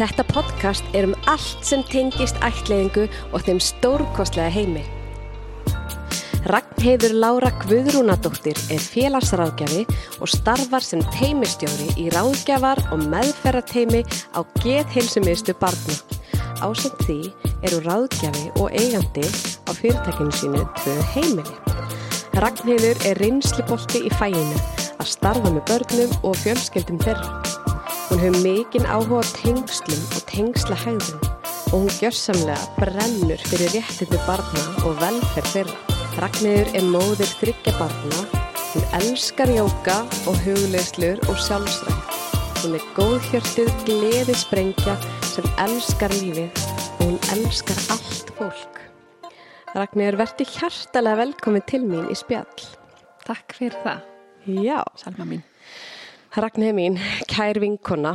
Þetta podcast er um allt sem tengist ætliðingu og þeim stórkostlega heimi. Ragnheiður Lára Guðrúnadóttir er félagsráðgjafi og starfar sem teimistjóri í ráðgjafar og meðferrateimi á geðheilsumistu barna. Ásett því eru ráðgjafi og eigandi á fyrirtækinu sínu tvö heimili. Ragnheiður er reynslibolti í fæinu að starfa með börnum og fjölskeldum þeirra. Hún hefur mikinn áhuga tengslum og tengslahægðum og hún gjörsamlega brennur fyrir réttinu barna og velferð þeirra. Ragnheiður er móðir þryggja barna, hún elskar jóka og hugleislur og sjálfsrækt. Hún er góðhjörtið gleði sprengja sem elskar lífið og hún elskar allt fólk. Ragnheiður, verði hjartalega velkomin til mín í spjall. Takk fyrir það, Já, Salma mín. Ragnheiður mín, kær vinkona,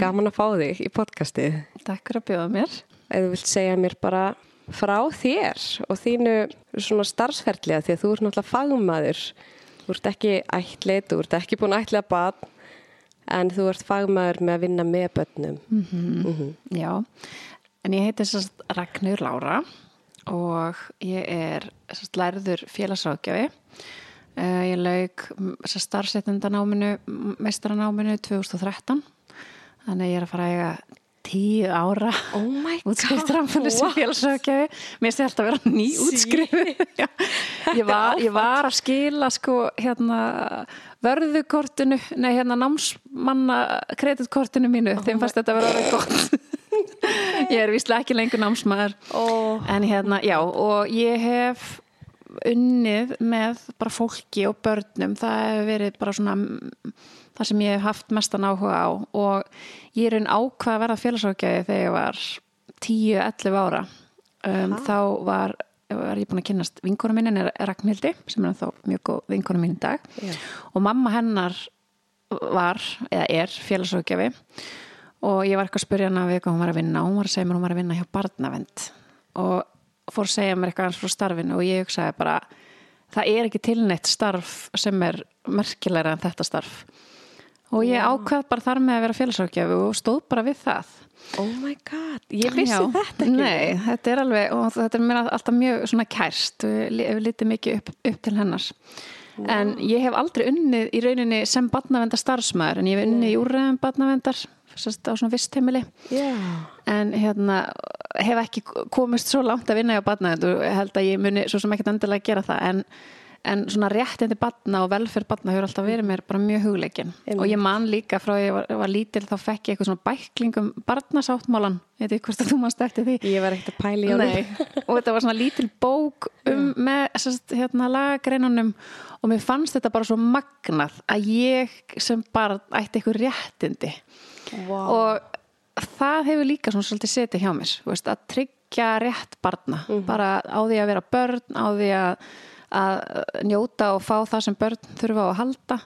gaman að fá þig í podcastið. Takk fyrir að bjóða mér. Ef þú vilt segja mér bara frá þér og þínu svona starfsferðlega því að þú ert náttúrulega fagmaður. Þú ert ekki ætlið, þú ert ekki búin ætla að bad en þú ert fagmaður með að vinna með börnum. Mhm. Já, en ég heiti sérst Ragnur Lára og ég er sérst lærður félagsrákjafi. Uh, ég lauk sérst starfsettendanáminu, meistaranáminu 2013. Þannig ég er að fara að eiga tíu ára Oh my útskriftrampinu sem félagsrákjafi. Mér sé alltaf að vera ný útskrifu. ég, var, ég var að skila sko hérna vörðukortinu, nei hérna námsmanna kreditkortinu mínu, þeim fannst þetta að vera alveg gott. ég er visslega ekki lengur námsmaður. Oh. En hérna, já, og ég hef unnið með bara fólki og börnum, það hefur verið bara svona það sem ég hef haft mestan áhuga á. Og ég er einn ákvað að verða félagsrákjaði þegar ég var 10-11 ára. Um, þá var, var ég búin að kynast vinkonu minni er Ragnhildi sem er þá mjög góð vinkonu mín í dag. Já. og mamma hennar var, eða er félagsrákjafi og ég var eitthvað að spyrja hana við hvað hún var að vinna. Og hún var að segja mér hún var að vinna hjá barnavend og fór að segja mér eitthvað hans frá starfinu og ég hugsaði bara það er ekki tilneitt starf sem er merkilegra en þetta starf. Og ég ákvað bara þar með að vera félagsrákjafi og stóð bara við það. Oh my god, ég vissi Já. þetta ekki. Nei, þetta er alveg og þetta er mér alltaf mjög svona kærst við lítið mikið upp, upp til hennars en ég hef aldrei unnið í rauninni sem barnavendar starfsmæður en ég hef unnið í úrreðum barnavendar sérst á svona vistheimili. Já. en hérna hef ekki komist svo langt að vinna og ég held að ég muni svo sem ekkert endilega gera það. En, en svona réttindi barna og velferð barna hefur alltaf verið mér bara mjög hugleikin. Og ég man líka frá að ég var, var lítil þá fekk ég eitthvað svona bæklingum barnasáttmálan, ég veit ekki hvort að þú manst eftir því. Ég var ekkert að pæla í honum. Nei, og þetta var svona lítil bók um, með sest, hérna, lagagreinunum. Og mér fannst þetta bara svo magnað að ég sem bara ætti eitthvað réttindi. Vá. og það hefur líka svona svolítið setið hjá mér veist, að tryggja rétt barna. Bara á því að vera börn á því að, að njóta og fá það sem börn þurfa á að halda.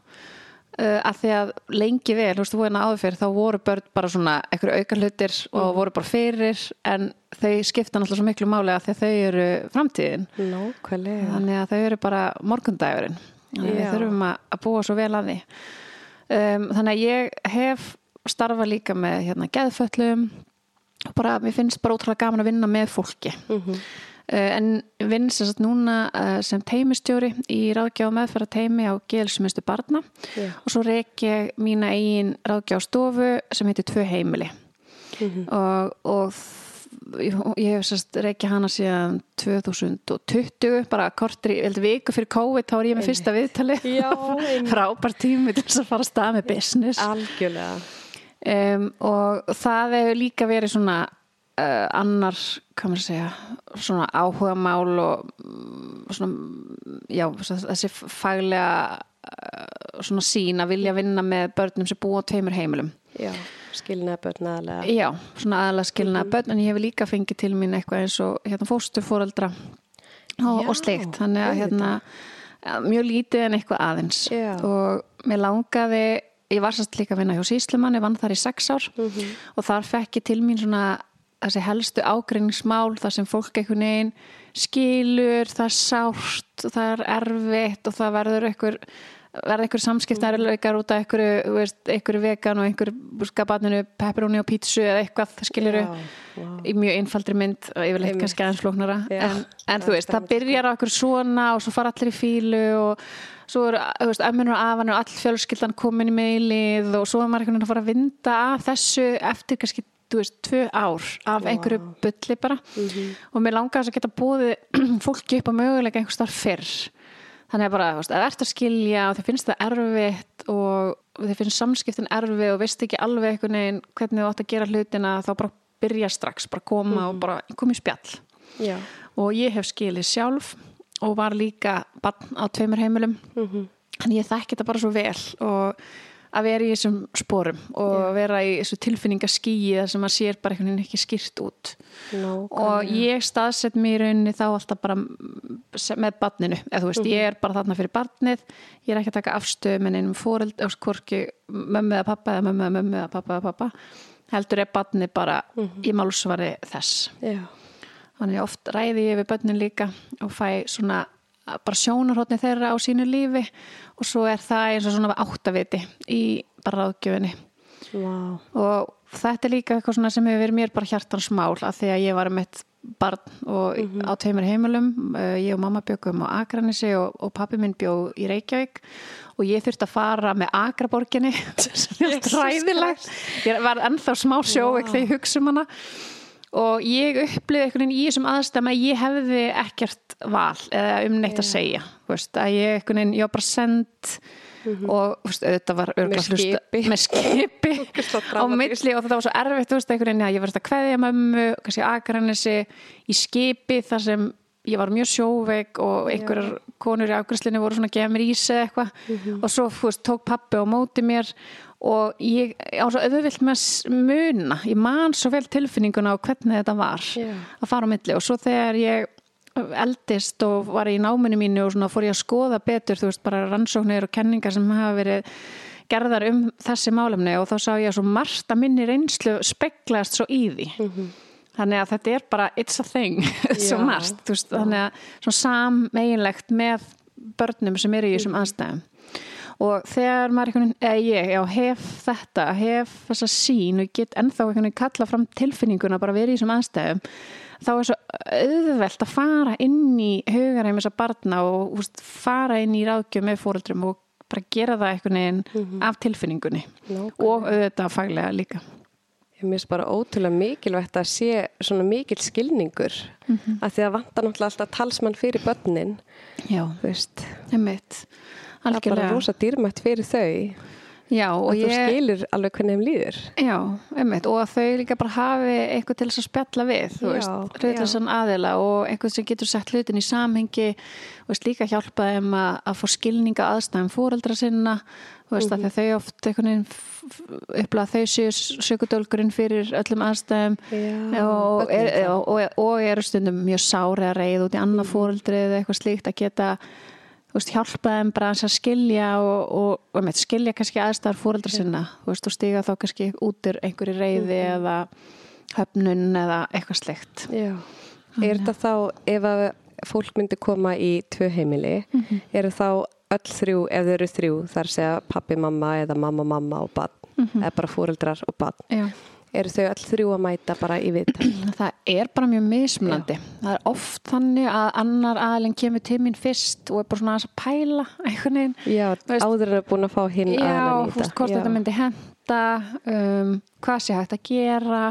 Uh, að því að lengi vel, þú veist, þú voru áður fyrir þá voru börn bara svona einhverju auka hlutir og voru bara fyrir en þau skipta náttúrulega svo miklu máli að því að þau eru framtíðin. Nákvæmlega. þannig að þau eru bara morgundagurinn. Þannig að við þurfum að, að búa svo vel að því. Um, þannig að ég hef starfa líka með hérna geðföllum bara, mér finnst bara ótrúlega gaman að vinna með fólki Mhm. uh, en vinn sem sagt núna uh, sem teimistjóri í ráðgjá og meðferða teimi á gelsmistu barna Já. og svo reik ég mína eigin ráðgjá stofu sem heitir Tvö heimili Mhm. og, og þ- ég, ég hef sérst reikja hana síðan 2020 bara veldi viku fyrir COVID þá er ég með fyrsta viðtali Já, einmitt. frábær tími til þess að fara að stað með business Algjörlega. Um, og það hefur líka verið svona uh, annar, hvað maður að segja svona áhuga mál og mm, svona, já þessi faglega uh, svona sín að vilja vinna með börnum sem búa á tveimur heimilum. Já, skilnaði börn aðlega. já, svona aðalega skilna börn en ég hef líka fengið til mín eitthvað eins og hérna fóstufóreldra og, og sleikt, þannig að hérna mjög lítið en eitthvað aðeins. Já. og mér langaði ég var sérst líka að vinna hjá Síslumann ég vann þar í sex ár. Mhm. og þar fekk ég til mín svona þessi helstu ágreiningsmál þar sem fólk einhvern veginn skilur, það er sárt það er erfitt og það verður einhver verða einhver samskiptnæruleikar út af einhverju, veist, einhverju vegan og einhverju skabatninu pepperoni og pítsu eða eitthvað, það skiljuru Já, vá. í mjög einfaldri mynd og yfirleitt kannski aðeins flóknara. Já, en, en þú veist, það stendur byrjar á okkur svona og svo fara allir í fílu og svo eru, ömmunur og afanur og all fjölskyldan komin í meilið og svo er maður einhvern veginn að fara að vinda af þessu eftir kannski, þú veist, tvö ár af einhverju bulli bara. Og mér langar þess að geta búið fólki upp á möguleika einhvers þar fyrr. Þannig að bara, þú veist, að ert að skilja og þið finnst það erfitt og þið finnst samskiptin erfið og veist ekki alveg einhvern veginn hvernig þú átt að gera hlutina þá bara byrja strax, bara koma og bara koma í spjall. Já. og ég hef skilið sjálf og var líka barn á tveimur heimilum. En ég þekki þetta bara svo vel og að vera í þessum sporum og vera í þessu tilfinningaskíi þar sem maður sér bara einhvern veginn ekki skýrt út. Nákvæmlega. og ég staðsett mér rauninni þá alltaf bara með barninu, eða þú veist, ég er bara þarna fyrir barnið, ég er ekki að taka afstöð með einum fóreld, eða hvorki mömmu eða pappa eða mömmu eða mömmu eða pappa eða pappa heldur er barnið bara í málsvari þess. Já. Þannig oft ræði ég við börnin líka og fæ svona bara sjónarhóttni þeirra á sínu lífi og svo er það eins og svona áttaviti í bara ráðgjöfinni. Vá. og þetta er líka eitthvað svona sem hefur verið mér bara hjartans mál að því að ég var með barn og á tveimur heimilum uh, ég og mamma byggum á Akranissi og, og pappi minn bjó í Reykjavík og ég þurfti að fara með Akraborginni sem er ræðilegt ég var ennþá smá sjóveik þegar ég hugsa um hana og ég upplýði einhvern veginn í þessum aðstæðum að ég hefði ekkert val eða um neitt að segja veist, að ég einhvern veginn, ég var bara send og veist, auðvitað var Með skipi. með skipi á milli og það var svo erfitt veist, einhvern veginn, já, ég var að kveðja mömmu kannski aðgrænissi í skipi þar sem ég var mjög sjóveik og einhverjar konur í afgræslinni voru svona að gefa mér ís eða eitthvað. Mhm. og svo tók pappi á móti mér og ég á svo auðvilt með muna, ég man svo vel tilfinninguna á hvernig þetta var Já. að fara á milli. Og svo þegar ég eldist og var í náminu mínu og fór ég að skoða betur þú veist bara rannsóknir og kenningar sem hafa verið gerðar um þessi málefni og þá sá ég að svo margt að minni reynslu speglast svo í því. Þannig að þetta er bara it's a thing svo margt, þú veist, þannig að svona sammeginlegt með börnum sem eru í þessum aðstæðum og þegar maður einhvern veginn, eða ég, já, hef þetta, hef þessa sín og get ennþá einhvern veginn kalla fram tilfinninguna bara verið í þessum aðstæðum þá er svo auðvelt að fara inn í hugaræmi þessa barna og úst, fara inn í ráðgjöf með fóreldrum og bara gera það einhvern veginn af tilfinningunni Nákvæmlega. og auðvitað faglega líka Ég finnst bara ótrúlega mikilvægt að sé svona mikil skilningur Mhm. að því að vantar náttúrulega alltaf talsmann fyrir börnin, Já, þú veist. Einmitt Það er bara Algjörlega. rosa dýrmætt fyrir þau Já, og og þú ég skilur alveg hvernig þeim líður. Já, einmitt, og að þau líka bara hafi eitthvað til þess að spjalla við, þú Já, veist, hlutleysan aðila og eitthvað sem getur sett hlutin í samhengi og veist, líka hjálpa þeim að, að fá skilninga aðstæðum fóreldra sinna, þú veist, mm Mhm. að þau oft upplega þau séu sökudólkurinn fyrir öllum aðstæðum Já, og, er, og, og, og eru stundum mjög sári að reyða út í annað fóreldri eða eitthvað slíkt að geta veist, hjálpa þeim bara að skilja og, og, og með, skilja kannski aðstæðar fóreldra sinna þú veist, og stiga þá kannski út úr einhverju reyði eða höfnun eða eitthvað slíkt Já. Er þetta þá, ef að fólk myndi koma í tvö heimili, Mhm. eru þá öll þrjú, ef þau eru þrjú, þar segja pappi, mamma eða mamma, mamma og barn, eða bara fóreldrar og barn, Já. Eru þau öll þrjú að mæta bara í viðtal? það er bara mjög mismunandi það er oft þannig að annar aðalinn kemur til mín fyrst og er bara svona að pæla einhvern veginn Já, Veist- áður að búin að fá hinn Já, aðeins í þú veist, hvort Já. þetta myndi henda um, hvað sé hægt að gera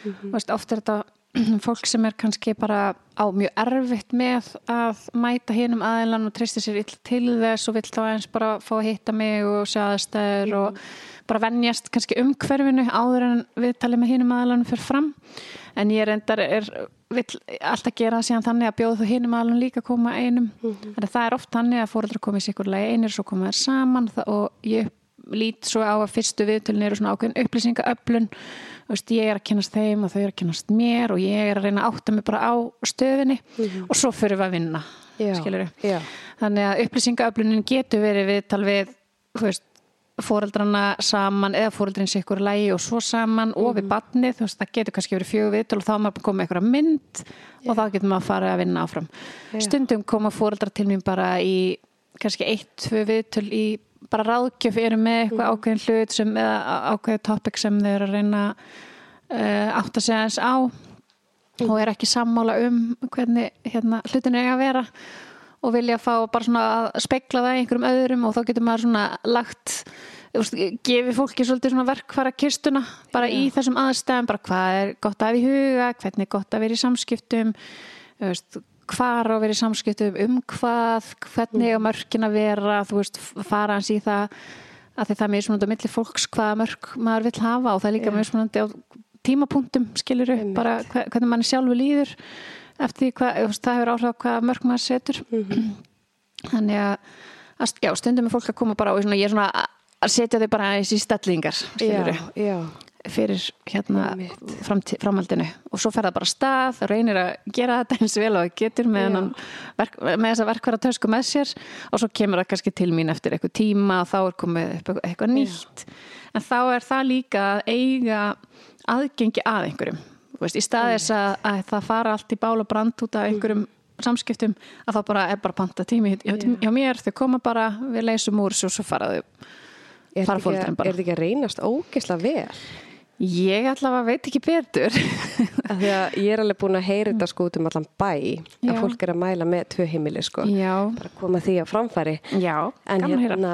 Mhm. þú veist, oft er þetta fólk sem er kannski bara á mjög erfitt með að mæta hinum aðeinan og treysti sér ill til þess og vill þá eins bara fá að hitta mig og sjá aðstæður og bara venjast kannski umhverfinu áður en við talið með hinum aðeilanum fyrir fram. En ég reyndar er vill alltaf gera það síðan þannig að bjóða þú hinum aðeilanum líka að koma einum. Þannig að það er oft þannig að fóreldrar komið ykkur einir svo koma þær saman og ég lít svo á að fyrstu viðtölin eru svona ákveðin upplýsingaöflun veist, ég er að kynast þeim og þau eru að kynast mér og ég er að reyna að átta mig bara á stöðinni og svo fyrir við að vinna Já. Já. þannig að upplýsingaöflunin getur verið við veist, fóreldrana saman eða fóreldrin sér ykkur lægi og svo saman og við barnið, þú veist, það getur kannski verið fjögur viðtal og þá maður komið eitthvað mynd og þá getur maður að fara að vinna áfram Já. stundum koma fóreldrar til mér bara í kannski eitt, tvö viðtöl í bara ráðgjöf eru með eitthvað ákveðin hlut sem, eða ákveðin topic sem þau eru að reyna uh, átt að segja eins á og er ekki sammála um hvernig hérna, hlutin er að vera og vilja fá bara svona að spekla það í einhverjum öðrum og þá getur maður svona lagt veist, gefi fólki svolítið svona verkfæra kistuna bara Já. í þessum aðstæðum bara hvað er gott að hafa í huga hvernig er gott að vera í samskiptum veist, hvar á að vera í samskiptum um hvað, hvernig á mörkin að vera, þú veist, fara hans í það að því það er mismunandi á milli fólks hvaða mörk maður vill hafa og það er líka Já. mismunandi á tímapunktum skilur upp bara hve- hvernig manni sjálfu líður eftir því hvað, það hefur áhrif á hvað mörk maður setur. Mhm. þannig að, að já, stundum er fólk að koma bara og svona, ég er svona að- setja þau bara í stellingar Já, skilur já, fyrir hérna framhaldinu. Og svo fer það bara stað og reynir að gera þetta eins vel og það getur með, Já. verk, með þessa verkværa tösku með sér. Og svo kemur það kannski til mín eftir eitthvað tíma og þá er komið eitthvað- eitthvað nýtt. En þá er það líka að eiga aðgengi að einhverjum. Veist, í stað þess að, að það fara allt í bál og brand út af einhverjum samskiptum að það bara er bara panta tími hjá, hjá mér, þau koma bara, við leysum úr svo, svo fara þau Er þetta ekki, að- ekki að reynast ógeðslega vel? Ég allavega veit ekki betur. Að ég er alveg búin að heyra þetta sko út um allan bæ Já. að fólk er að mæla með tvö heimili sko. Já, bara koma því á framfæri. Já, en gaman að heyra. hérna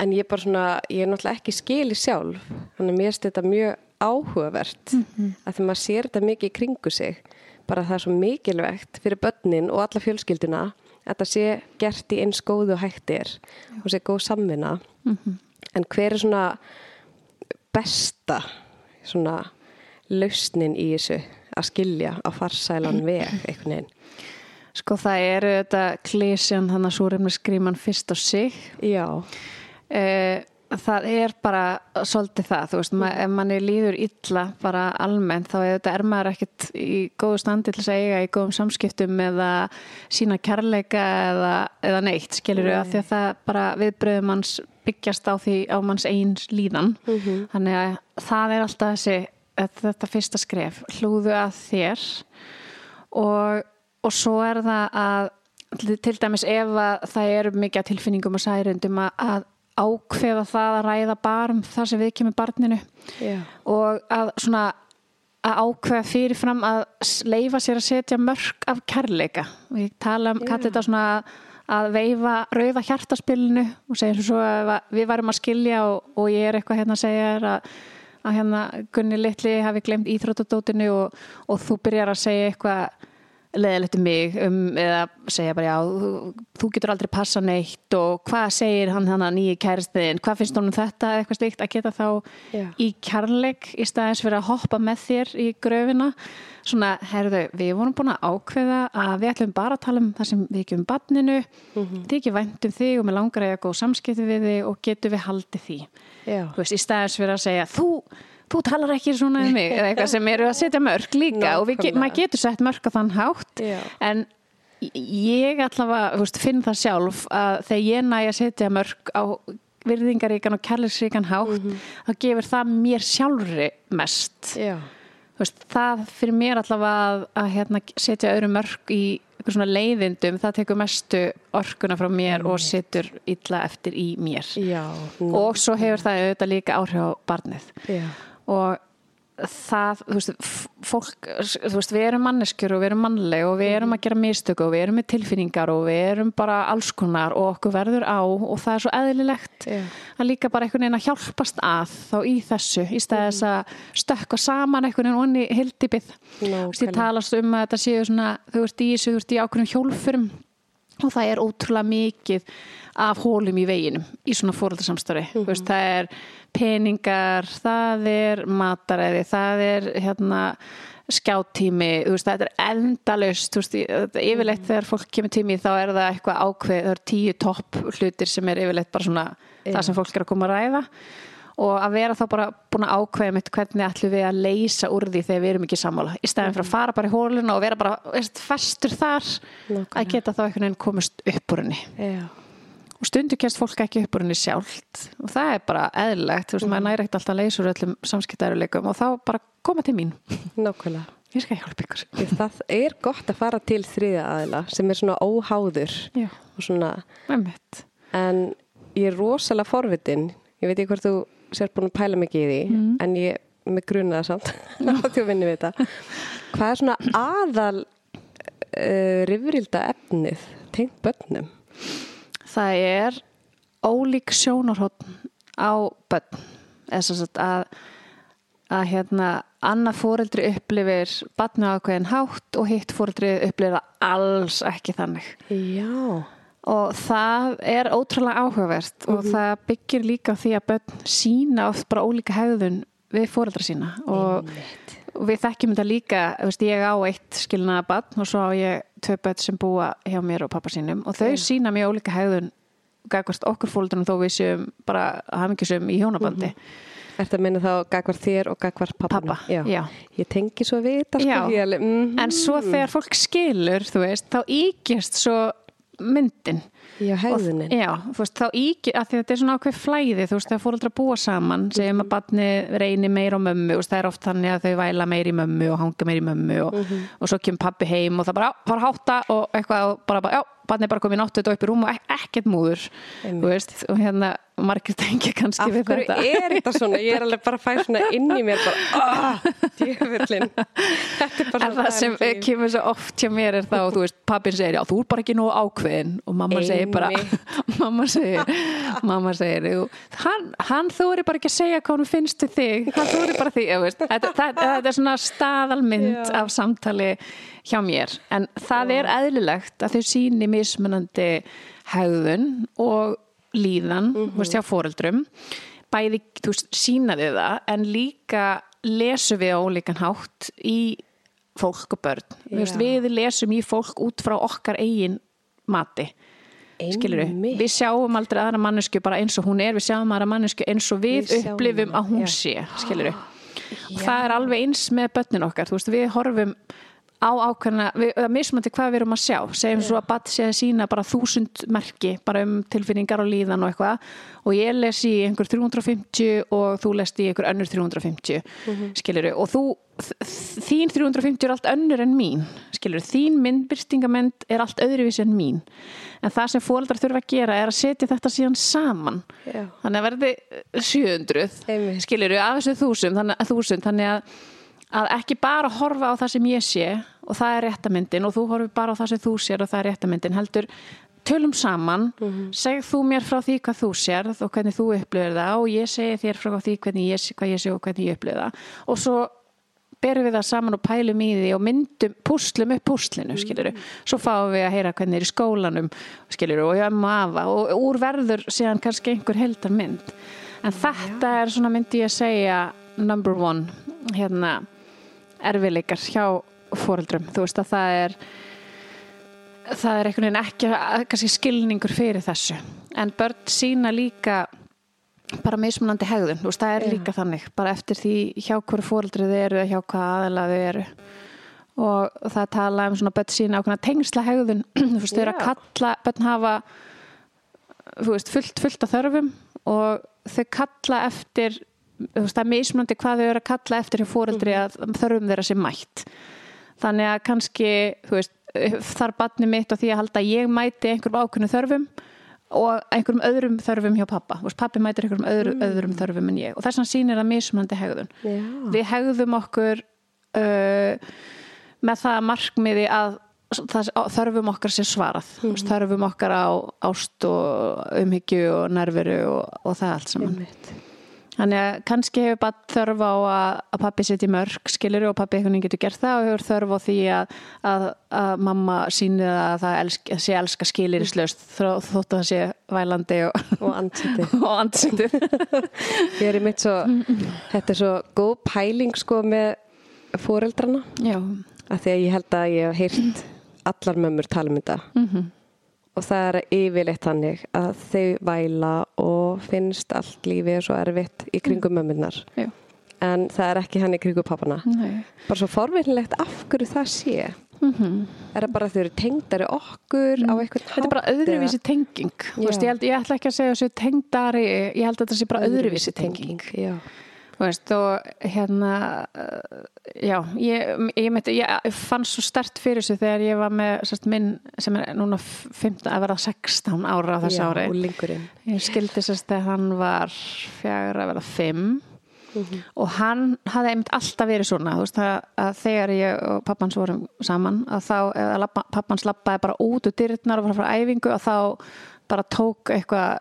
en ég er bara svona, ég er náttúrulega ekki skili sjálf. Þannig að mér finnst þetta mjög áhugavert Mhm. að því maður sér þetta mikið í kringu sig. Bara það er svo mikilvægt fyrir börnin og alla fjölskylduna að þetta sé gert í eins góðu er og sé góð samvinna. Mhm. en hver er svona besta svona lausnin í þessu að skilja á farsælan veg einhvern veginn. Sko það eru þetta klísjan þannig að súrefni skríman fyrst á sig. Já, Eh, Það er bara svolítið það, þú veist, ma ef manni líður illa bara almennt þá er þetta er maður ekkert í góðu standi til að eiga í góðum samskiptum eða sína kærleika eða, eða neitt, skilur við, Nei. því að það bara viðbröðum manns byggjast á því á manns eins líðan. Þannig að það er alltaf þessi þetta fyrsta skref, hlúðu að þér. Og, og svo er það að til dæmis ef að það eru mikið tilfinningum og særundum að, að ákveða það að ræða bara um það sem við kemur barninu. Já, og að svona að ákveða fyrirfram að leyfa sér að setja mörg af kærleika. Og ég tala um, kalli þetta svona að veifa rauða hjartaspilinu og segja svo að við varum að skilja og, og ég er eitthvað hérna að segja þér að, að hérna Gunni Littli hafi glemt íþróttadótinu og, og þú byrjar að segja eitthvað leðilegt um mig um, eða segja bara já, þú, getur aldrei passa neitt og hvað segir hann hann að nýju kæristiðin, hvað finnst honum þetta eitthvað slíkt að geta þá Já. í kærleik í staðins fyrir að hoppa með þér í gröfina? Svona, herðu, við vorum búin að ákveða að við ætlum bara að tala um það sem við ekki um barninu, Mhm. þið ekki vænt um þig og mér langar að ég að góð samskipti við þig og getum við haldið því? Já, þú veist, í staðins fyrir að segja þú, þú talar ekki svona um mig eða eitthvað sem eru að setja mörg líka og við, ge- Nákvæmlega. maður getur sett mörg á þann hátt Já. en ég allavega veist, finn það sjálf að þegar ég næ að setja mörg á virðingaríkan og kærleiksríkan hátt þá gefur það mér sjálfri mest. Veist, það fyrir mér allavega að, að hérna, setja öðru mörg í einhver svona leiðindum, það tekur mestu orkuna frá mér og setur illa eftir í mér. Já og svo hefur það auðvitað líka áhrif á barnið. Já, og það, þú veist, fólk þú veist, við erum manneskjur og við erum mannleg og við erum að gera mistöku og við erum með tilfinningar og við erum bara alls konar og okkur verður á og það er svo eðlilegt Já. að líka bara einhvern veginn að hjálpast að þá í þessu, í stæði þess að stökka saman einhvern veginn onni hildibið þú veist, ég talast um að þetta séu svona þú veist, í þessu, þú veist, í ákveðnum hjólfurum og það er ótrúlega mikið af hólum í veginum í svona fóröldarsamstöri mm veist, það er peningar það er mataræði það er hérna skjáttími, þú veist, það er endalaust, þú veist, yfirleitt þegar fólk kemur tími þá er það eitthvað ákveð það er tíu topp hlutir sem er yfirleitt bara svona það sem fólk er að koma að ræða og að vera þá bara búin að ákveða mitt hvernig ætlum við að leysa úr því þegar við erum ekki sammála. Í stæðin fyrir að fara bara í hóluna og vera bara veist, festur þar Nákvæmlega. að geta þá einhvern veginn komist upp úr henni. Já, og stundu kemst fólk ekki upp úr henni sjálft. Og það er bara eðlilegt, þú veist, maður næri ekkert alltaf að leysa úr öllum samskiptæruleikum og þá bara koma til mín. Nákvæmlega. Ég skal hjálpa ykkur. Það er gott að fara til þriðja aðila sem er svona óháður Já, og svona, en ég er rosalega forvitin. Ég veit ekki hvort þú sér búin að pæla mikið í því Mm. en ég með gruna það samt því að vinni við þetta. Hvað er svona aðal uh, rifrilda efnið tengt börnum? Það er ólík sjónarhótt á börn. Að að hérna annað fóreldri upplifir barni á ákveðin hátt og hitt fóreldri upplifir alls ekki þannig. Já, og það er ótrúlega áhugavert og það byggir líka því að börn sína oft bara ólíka hegðun við fóreldra sína. Og, og við þekkjum þetta líka veist, ég á eitt skilnaða barn og svo á ég tvö börn sem búa hjá mér og pappa sínum og þau sína mjög ólíka hegðun gagvart okkur fóreldrunum þó við séum bara hamingisum í hjónabandi. Ertu að minna þá gagvar þér og gagvar? Pappa, já. Ég tengi svo við þetta Já. mm, en svo þegar fólk skilur þú veist, þá ígjast svo myndin. Já, hegðunin. Og- Já, þú veist, þá ígjast, að að þetta er svona ákveð flæði, þú veist, þegar fóreldrar búa saman segjum að batni reyni meir á mömmu og það er oft þannig að þau væla meir í mömmu og hanga meir í mömmu og, og svo kemur pappi heim og það bara, fara að hátta og eitthvað og bara, bara já, batni er bara komið náttu þetta upp í rúm og ek ekkert múður Einmitt. veist, og hérna margir tengja kannski Af við hverju þetta er þetta svona? Ég er alveg bara að fæ svona inn í mér bara, ah, djöfullin. Þetta er bara En það sem dæmið. kemur svo oft hjá mér er þá, þú veist, pappin segir, já, þú er bara ekki nógu ákveðin og mamma segir bara, mamma segir, mamma segir, hann, hann þú er bara ekki að segja hvað hún finnst til þig, hann þú er bara því, ég veist, þetta, þetta, þetta er svona staðalmynd af samtali hjá mér, en það er eðlilegt að þau síni mismunandi hegðun og líðan, þú veist, hjá foreldrum, bæði, þú veist, sínaði það, en líka lesum við á ólíkan hátt í fólk og börn. Já. við lesum í fólk út frá okkar eigin mati. Skilur Einmitt. við sjáum aldrei aðra mannesku bara eins og hún er, við sjáum aðra mannesku eins og við, Við upplifum að hún já. sé, skilur og það er alveg eins með börnin okkar þú veist, við horfum á ákveðna við, er mismandi hvað við erum að sjá. Segjum svo að bat sé að sína bara þúsund merki bara um tilfinningar og líðan og eitthvað. Og ég les í einhver 350 og þú lest í einhver önnur 350 mm og þú þín 350 er allt önnur en mín skilur, þín myndbyrstingamend er allt öðruvísi en mín. En það sem fóreldrar þurfa að gera er að setja þetta síðan saman. Já. þannig að verði 700 Einmitt. skilur af þessu þúsund þannig, að- þúsund, þannig að, að ekki bara horfa á það sem ég sé og það er réttamyndin og þú horfir bara á það sem þú sér og það er réttamyndin heldur tölum saman, segð þú mér frá því hvað þú sérð og hvernig þú upplifir það og ég segi þér frá því hvernig ég, sé- hvað ég sé og hvernig ég upplifir það. Og svo berum við það saman og pælum í því og myndum, púslum upp púslinu, skiluru. Svo fáum við að heyra hvernig er í skólanum, skiluru, og ömmu og afa og úr verður síðan kannski einhver heldar mynd. En þetta er svona myndi ég að segja number one, hérna, erfileikar hjá fóreldrum. Þú veist að það er það er einhvern veginn ekki kannski skilningur fyrir þessu. En börn sína líka bara mismunandi hegðun, þú veist, það er Já. líka þannig bara eftir því hjá hverju fóreldrið þau eru hjá hvað aðalega þau eru og það tala um svona börn sína ákveðna tengsla hegðun þú veist, þau eru að kalla, börn hafa þú veist, fullt, fullt af þörfum og þau kalla eftir þú veist, það er mismunandi hvað þau eru að kalla eftir hjá fóreldri Mhm. að þörfum þeirra sé mætt þannig að kannski, þú veist þar barni mitt og því að halda að ég mæti einhverjum ákveðnu þörfum og einhverjum öðrum þörfum hjá pappa veist, pappi mætir einhverjum öðru, öðrum þörfum en ég og þess vegna sýnir það mismunandi hegðun Já. við hegðum okkur uh, með það markmiði að það, þörfum okkar sé svarað mm -hmm. þörfum okkar á ást og umhyggju og nærveru og, og það allt saman Einmitt. Þannig að kannski hefur bara þörf á að, að pappi setji mörg skilur og pappi einhvern veginn getur gert það og hefur þörf á því að, að, að mamma síni að það elsk, sé elska skilirislaust þótt að það sé vælandi og, Og andsendið. Ég er í mitt svo, þetta er svo góð pæling sko með fóreldrana. Já, Af því að ég held að ég hef heyrt allar mömmur tala um þetta. Og það er yfirleitt þannig að þau væla og finnst allt lífið svo erfitt í kringum mömmunar. já, En það er ekki hann í kringum pappana. nei. Bara svo forvinnilegt af hverju það sé. Mm Er það bara að þau eru tengdari okkur á eitthvað Þetta er bara öðruvísi tenging. Veist, ég, held, ég ætla ekki að segja þessu tengdari, ég held að þetta sé bara öðruvísi tenging. Já. Þú veist og hérna uh, já, ég, ég, myndi, ég fann svo stert fyrir þessu þegar ég var með sérst, minn sem er núna 15 að vera 16 ára á þessu ári. ég skildi sérst að hann var fjagur að vera 5 Mhm. og hann hafði einmitt alltaf verið svona þú veist að, að þegar ég og pappans vorum saman að þá, eða pappans labbaði bara út úr dyrnar og var frá æfingu að þá bara tók eitthvað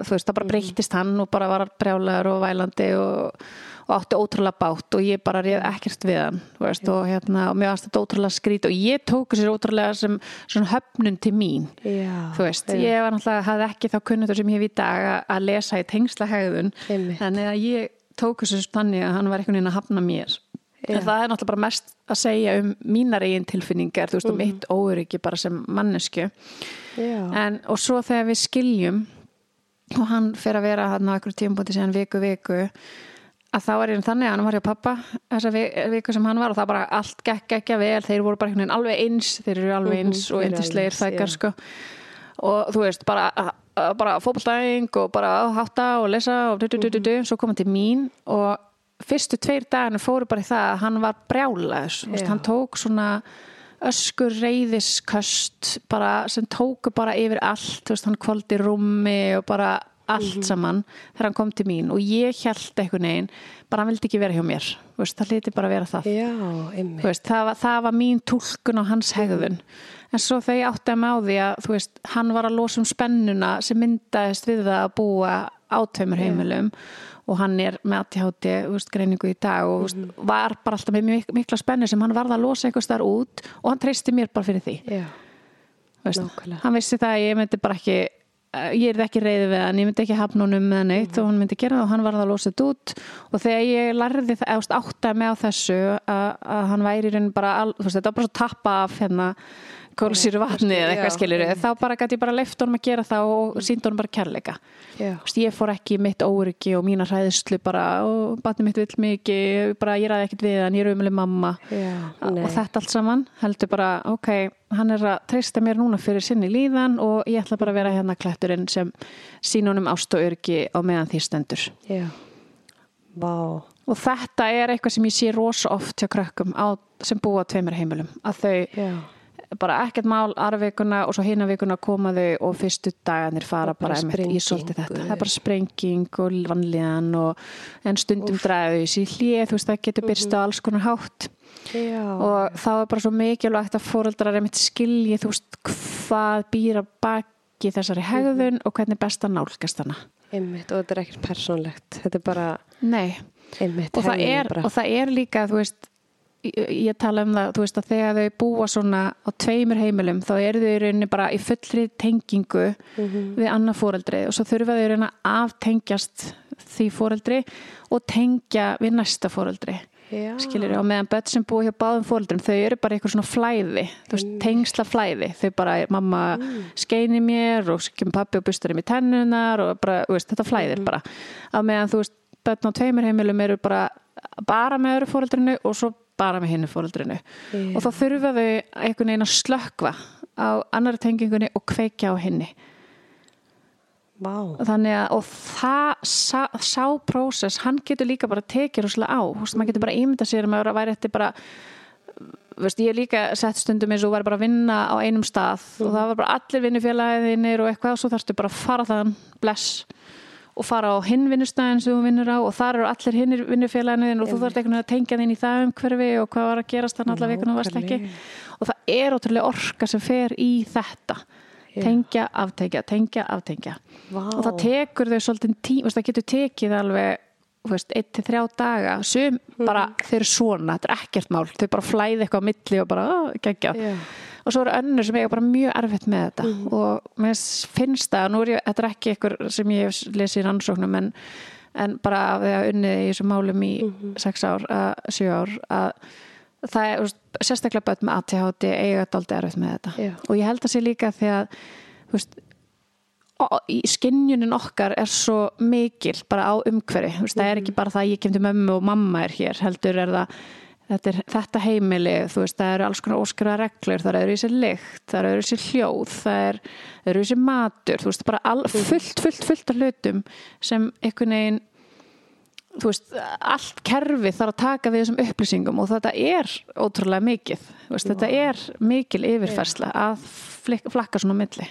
þú veist, það bara breyttist hann og bara var brjálæður og vælandi og, og átti ótrúlega bátt og ég bara réð ekkert við hann veist, og hérna, og mér varst þetta ótrúlega skrít og ég tók sér ótrúlega sem svona höfnun til mín Já, þú veist, já. ég var náttúrulega hafði ekki þá kunnutur sem ég hef í dag að- lesa í tengsla hegðun Einmitt. þannig að ég tók þessu þannig að hann var einhvern veginn að hafna mér Já. en það er náttúrulega bara mest að segja um mínar eigin tilfinningar, þú veist, Mhm. og mitt óöryggi bara sem mannesku en, og svo þegar við skiljum og hann fer að vera hann á einhverju tímpúti síðan viku viku að þá er ég þannig að hann var hjá pappa þessa vi- viku sem hann var og það bara allt gekk ekki vel, þeir voru bara einhvern veginn alveg eins þeir eru alveg eins Mhm, og eru yndislegir alveg eins, þækar já. sko og þú veist, bara, bara fótballtæðing og bara hátta og lesa og du, du, du, du, du, svo kom hann til mín og fyrstu tveir daginu fóru bara í það að hann var brjálaðis, Já. hann tók svona öskur reyðisköst bara sem tóku bara yfir allt, veist, hann kvöldi rúmi og bara allt Mhm. saman þegar hann kom til mín og ég held einhvern veginn, bara hann vildi ekki vera hjá mér veist, það hliti bara vera það. Já, veist, það, var, það var mín túlkun á hans hegðun. En svo þegar ég átti að því að veist, hann var að losa um spennuna sem myndaðist við það að búa á tveimur heimilum og hann er með veist, greiningu í dag og þú veist, var bara alltaf með mik mikla spennu sem hann varð að losa einhvers þar út og hann treysti mér bara fyrir því. Nákvæmlega. hann vissi það að ég myndi bara ekki eh, ég er ekki reyði við hann, ég myndi ekki hafna honum með neitt og hann myndi gera það og hann varð að losa þetta út og þegar ég lærði það, eða áttaði með á þessu að, að hann væri bara, al, þú veist, þetta var bara svo tappa af hérna kólsýru vatni eða eitthvað einmitt. þá bara gæti ég bara leift honum að gera það og síndi honum bara kærleika. Ég fór ekki mitt óryggi og mína hræðslu bara og batni mitt vill mikið bara ég ræði ekkert við hann, ég er umlega mamma. Já, og þetta allt saman heldur bara, ok, hann er að treysta mér núna fyrir sinni líðan og ég ætla bara að vera hérna klætturinn sem sín honum ást og örgi á meðan því stendur. Já, vá, og þetta er eitthvað sem ég sé rosa oft hjá krökkum á, sem búa tveimur heimilum að þau já, bara ekkert mál aðra vikuna og svo hina vikuna koma þau og fyrstu dagarnir fara bara bara, í svolítið þetta. Það er bara sprenging og vanlíðan og en stundum dræðu í hlið þú veist það getur byrst á alls konar hátt. Já, og þá er bara svo mikilvægt að fóreldrar einmitt skilji þú veist hvað býr að baki þessari hegðun og hvernig best að nálgast hana. Einmitt, og þetta er ekkert persónlegt, þetta er bara, Nei, einmitt, og það, er, og það er líka þú veist ég, tala um það, þú veist að þegar þau búa svona á tveimur heimilum þá eru þau í rauninni bara í fullri tengingu við annað fóreldri og svo þurfa þau í rauninni að aftengjast því fóreldri og tengja við næsta fóreldri já, skilur og meðan börn sem búa hjá báðum fóreldrum þau eru bara eitthvað svona flæði þú veist, tengsla flæði, þau bara mamma skeini mér og kemur pappi og bustar í mér tennunar og bara, veist, þetta flæðir bara. Á meðan þú veist, börn á tveimur heimilum eru bara bara með öðru fóreldrinu og svo bara með hinnu fóreldrinu og þá þurfa þau einhvern veginn að slökva á annari tengingunni og kveikja á hinni. Vá, þannig að og það sá, sá prósess, hann getur líka bara tekið rosalega á, veist, maður getur bara ímynda sér að maður væri eftir bara veist, ég líka sett stundum eins og væri bara að vinna á einum stað og það var bara allir vinnufélagðinir og eitthvað og svo þarfstu bara að fara þann bless og fara á hinn vinnustæðin sem þú vinnur á og þar eru allir hinn vinnufélagin og þú þarfst einhvern veginn að tengja þinn í það umhverfi og hvað var að gerast þannig allar vikuna varst ekki. Og það er ótrúlega orka sem fer í þetta. Tengja, aftengja, tengja, aftengja. Vá, og það tekur þau svolítið tíma, það getur tekið alveg þú veist, eitt til þrjá daga. Sum bara, þeir eru svona, þetta er ekkert mál. Þau bara flæði eitthvað á milli og bara geggja, já, og svo eru önnur sem eiga bara mjög erfitt með þetta. Og mér finnst það, nú er ég, þetta er ekki eitthvað sem ég hef lesið í rannsóknum en, en bara af því að unnið í þessum málum í sex ár, að, sjö ár að það er, sérstaklega börn með ATHD eiga dálítið erfitt með þetta. Já. og ég held að sé líka því að veist, í skinnjunin okkar er svo mikil bara á umhverfi, veist, það er ekki bara það að ég kem til mömmu og mamma er hér heldur er það þetta, er, þetta heimili, þú veist, það eru alls konar óskara reglur, það eru í sér lykt það eru í sér hljóð, það er það eru í sér matur, þú veist, bara all, fullt, fullt, fullt af hlutum sem einhvern veginn þú veist, allt kerfi þarf að taka við þessum upplýsingum og þetta er ótrúlega mikið, veist, þetta er mikil yfirfersla að flakka svona milli.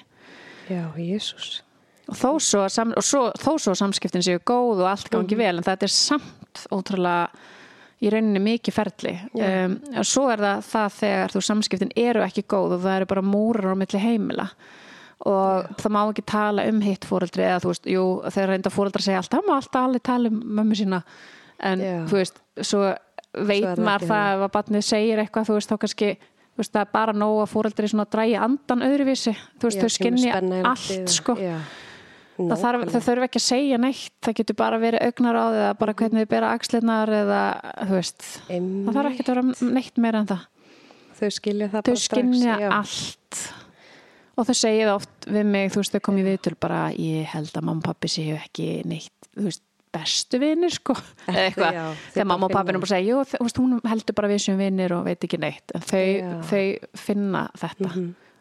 Já, Jésús. og þó svo, sam, og svo, þó svo samskiptin séu góð og allt gangi vel en þetta er samt ótrúlega í rauninni mikið ferli. Um, og svo er það það þegar þú samskiptin eru ekki góð og það eru bara múrar á milli heimila. Og það má ekki tala um hitt fóreldri eða þú veist, jú, þegar reynda fóreldra segja alltaf, það má alltaf allir tala um mömmu sína. En Já. þú veist, svo veit Svo maður það ef að barnið segir eitthvað, þú veist, þá kannski þú veist, það er bara nóg að fóreldri svona drægi andan öðruvísi, þú veist, Já, þau skinni allt, sko. Já. Það, þarf, það þurfi ekki að segja neitt. Það getur bara verið augnar á eða bara hvernig þið bera axlirnar eða þú veist. Einmitt. það þarf ekki að vera neitt meira en það. Þau skilja það þau já. allt. Og þau segja það oft við mig þú veist þau kom í viðtöl bara ég held að mamma og pappi séu ekki neitt þú veist bestu vinir sko. Eða eitthvað. þegar mamma og pappi er bara að segja jú, hún heldur bara við sem vinir og veit ekki neitt. En þau, þau finna þetta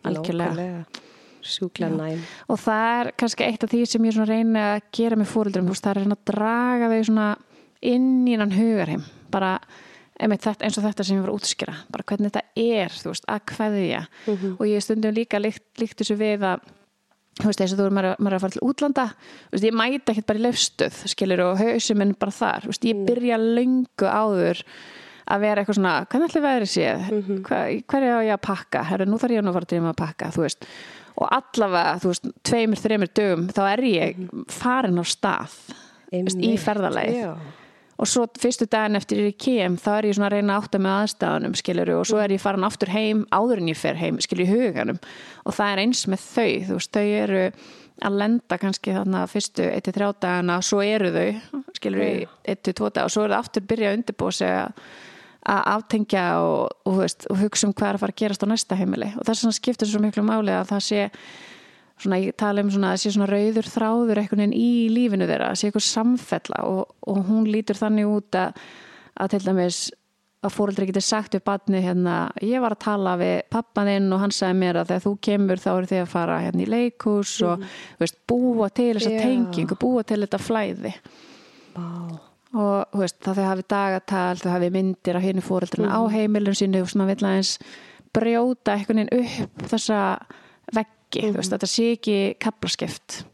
algjörlega. Nákvæmlega. Sjúklega næm. og það er kannski eitt af því sem ég reyni að gera með veist, það er að reyna að draga þau inn í hann hugarheim bara einmitt þetta, eins og þetta sem ég var að útskýra, bara hvernig þetta er þú veist, að kveðja. Og ég stundum líka líkt, líkt þessu við að þú veist, eins og þú er maður, að- maður að fara til útlanda þú veist, ég mæti ekkert bara í löfstöð skilur og hausum minn bara þar. Þú veist, ég byrja löngu áður að vera eitthvað svona, hvernig ætli veðri séð Hva, hverju á ég að pakka? Herru, nú þarf ég að fara til að pakka, þú veist og allavega, þú veist, tveimur, þreimur dögum þá er ég farin á stað veist, í ferðalagið. Já. og svo fyrstu daginn eftir ég kem þá er ég svona að reyna átta með aðstæðanum skilur og svo er ég farin aftur heim áður en ég fer heim, skilur í huganum. Og það er eins með þau, þú veist, þau eru að lenda kannski þarna fyrstu 1-3 dagana, svo eru þau skilur í 1-2 dag og svo eru þau aftur byrja að undirbúa sig að að aftengja og, og, veist, og hugsa um hvað er að fara að gerast á næsta heimili og þess vegna skiptir svo miklu máli að það sé svona, ég tala um svona að sé svona rauður þráður einhvern veginn í lífinu þeirra, að sé eitthvað samfella og, og hún lítur þannig út að, að til dæmis að fóreldri getur sagt við batni hérna, ég var að tala við pappaðinn og hann sagði mér að þegar þú kemur þá eru þið að fara hérna í leikús og þú veist, búa til þessa Já. tengingu, búa til þetta flæði Vá. Og veist, það þau hafi dagatal þau hafi myndir af henni fóreldruna Mhm. á heimilum sínu og svona vill aðeins brjóta einhvern veginn upp þessa veggi, þú veist, þetta sé ekki kaplaskipt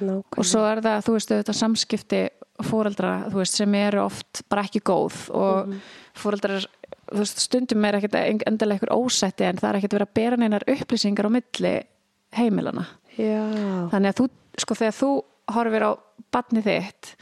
Nákvæmlega. og svo er það, þú veist, þetta samskipti fóreldra, þú veist, sem eru oft bara ekki góð og fóreldrar, þú veist, stundum er ekkert endilega einhver ósætti en það er ekkert verið að bera neinar upplýsingar á milli heimilana Já. þannig að þú, sko þegar þú horfir á badni þitt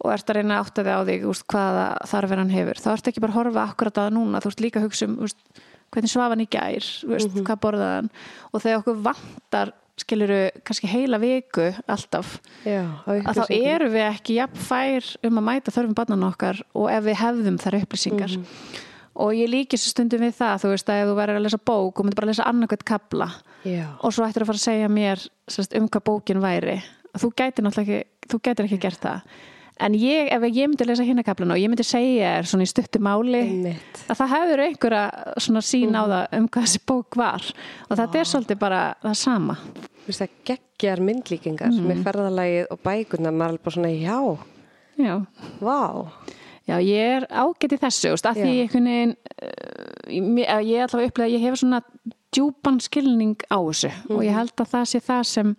og ert að reyna að átta þig á þig úst, hvaða þarfir hann hefur, þá ert ekki bara að horfa akkurat að núna, þú ert líka að hugsa um úst, hvernig svaf hann í gær, þú veist, hvað borðaði hann? Og þegar okkur vantar skiluru kannski heila viku alltaf, Já. að þá erum við ekki jafn fær um að mæta þörfum barnan okkar og ef við hefðum þær upplýsingar. Og ég líki svo stundum við það, þú veist, að ef þú verður að lesa bók og myndir bara að lesa annarkvæmt kabla Já. og svo ættir að fara að segja mér sérst, um hvað bókin væri. Þú gætir náttúrulega ekki, þú gætir ekki gert það en ég, ef ég myndi lesa hinnakablana og ég myndi segja þér svona í stuttu máli Einmitt. að það hefur einhverja svona sín á það um hvað þessi bók var og þetta er svolítið bara það sama Þú veist það geggjar myndlíkingar Mhm. með ferðalagið og bækuna maður er bara svona, já, já, vá já ég er ágætt í þessu veist, að því Já. einhvern veginn uh, ég allavega upplega að ég hef svona djúpan skilning á þessu og Mhm. ég held að það sé það sem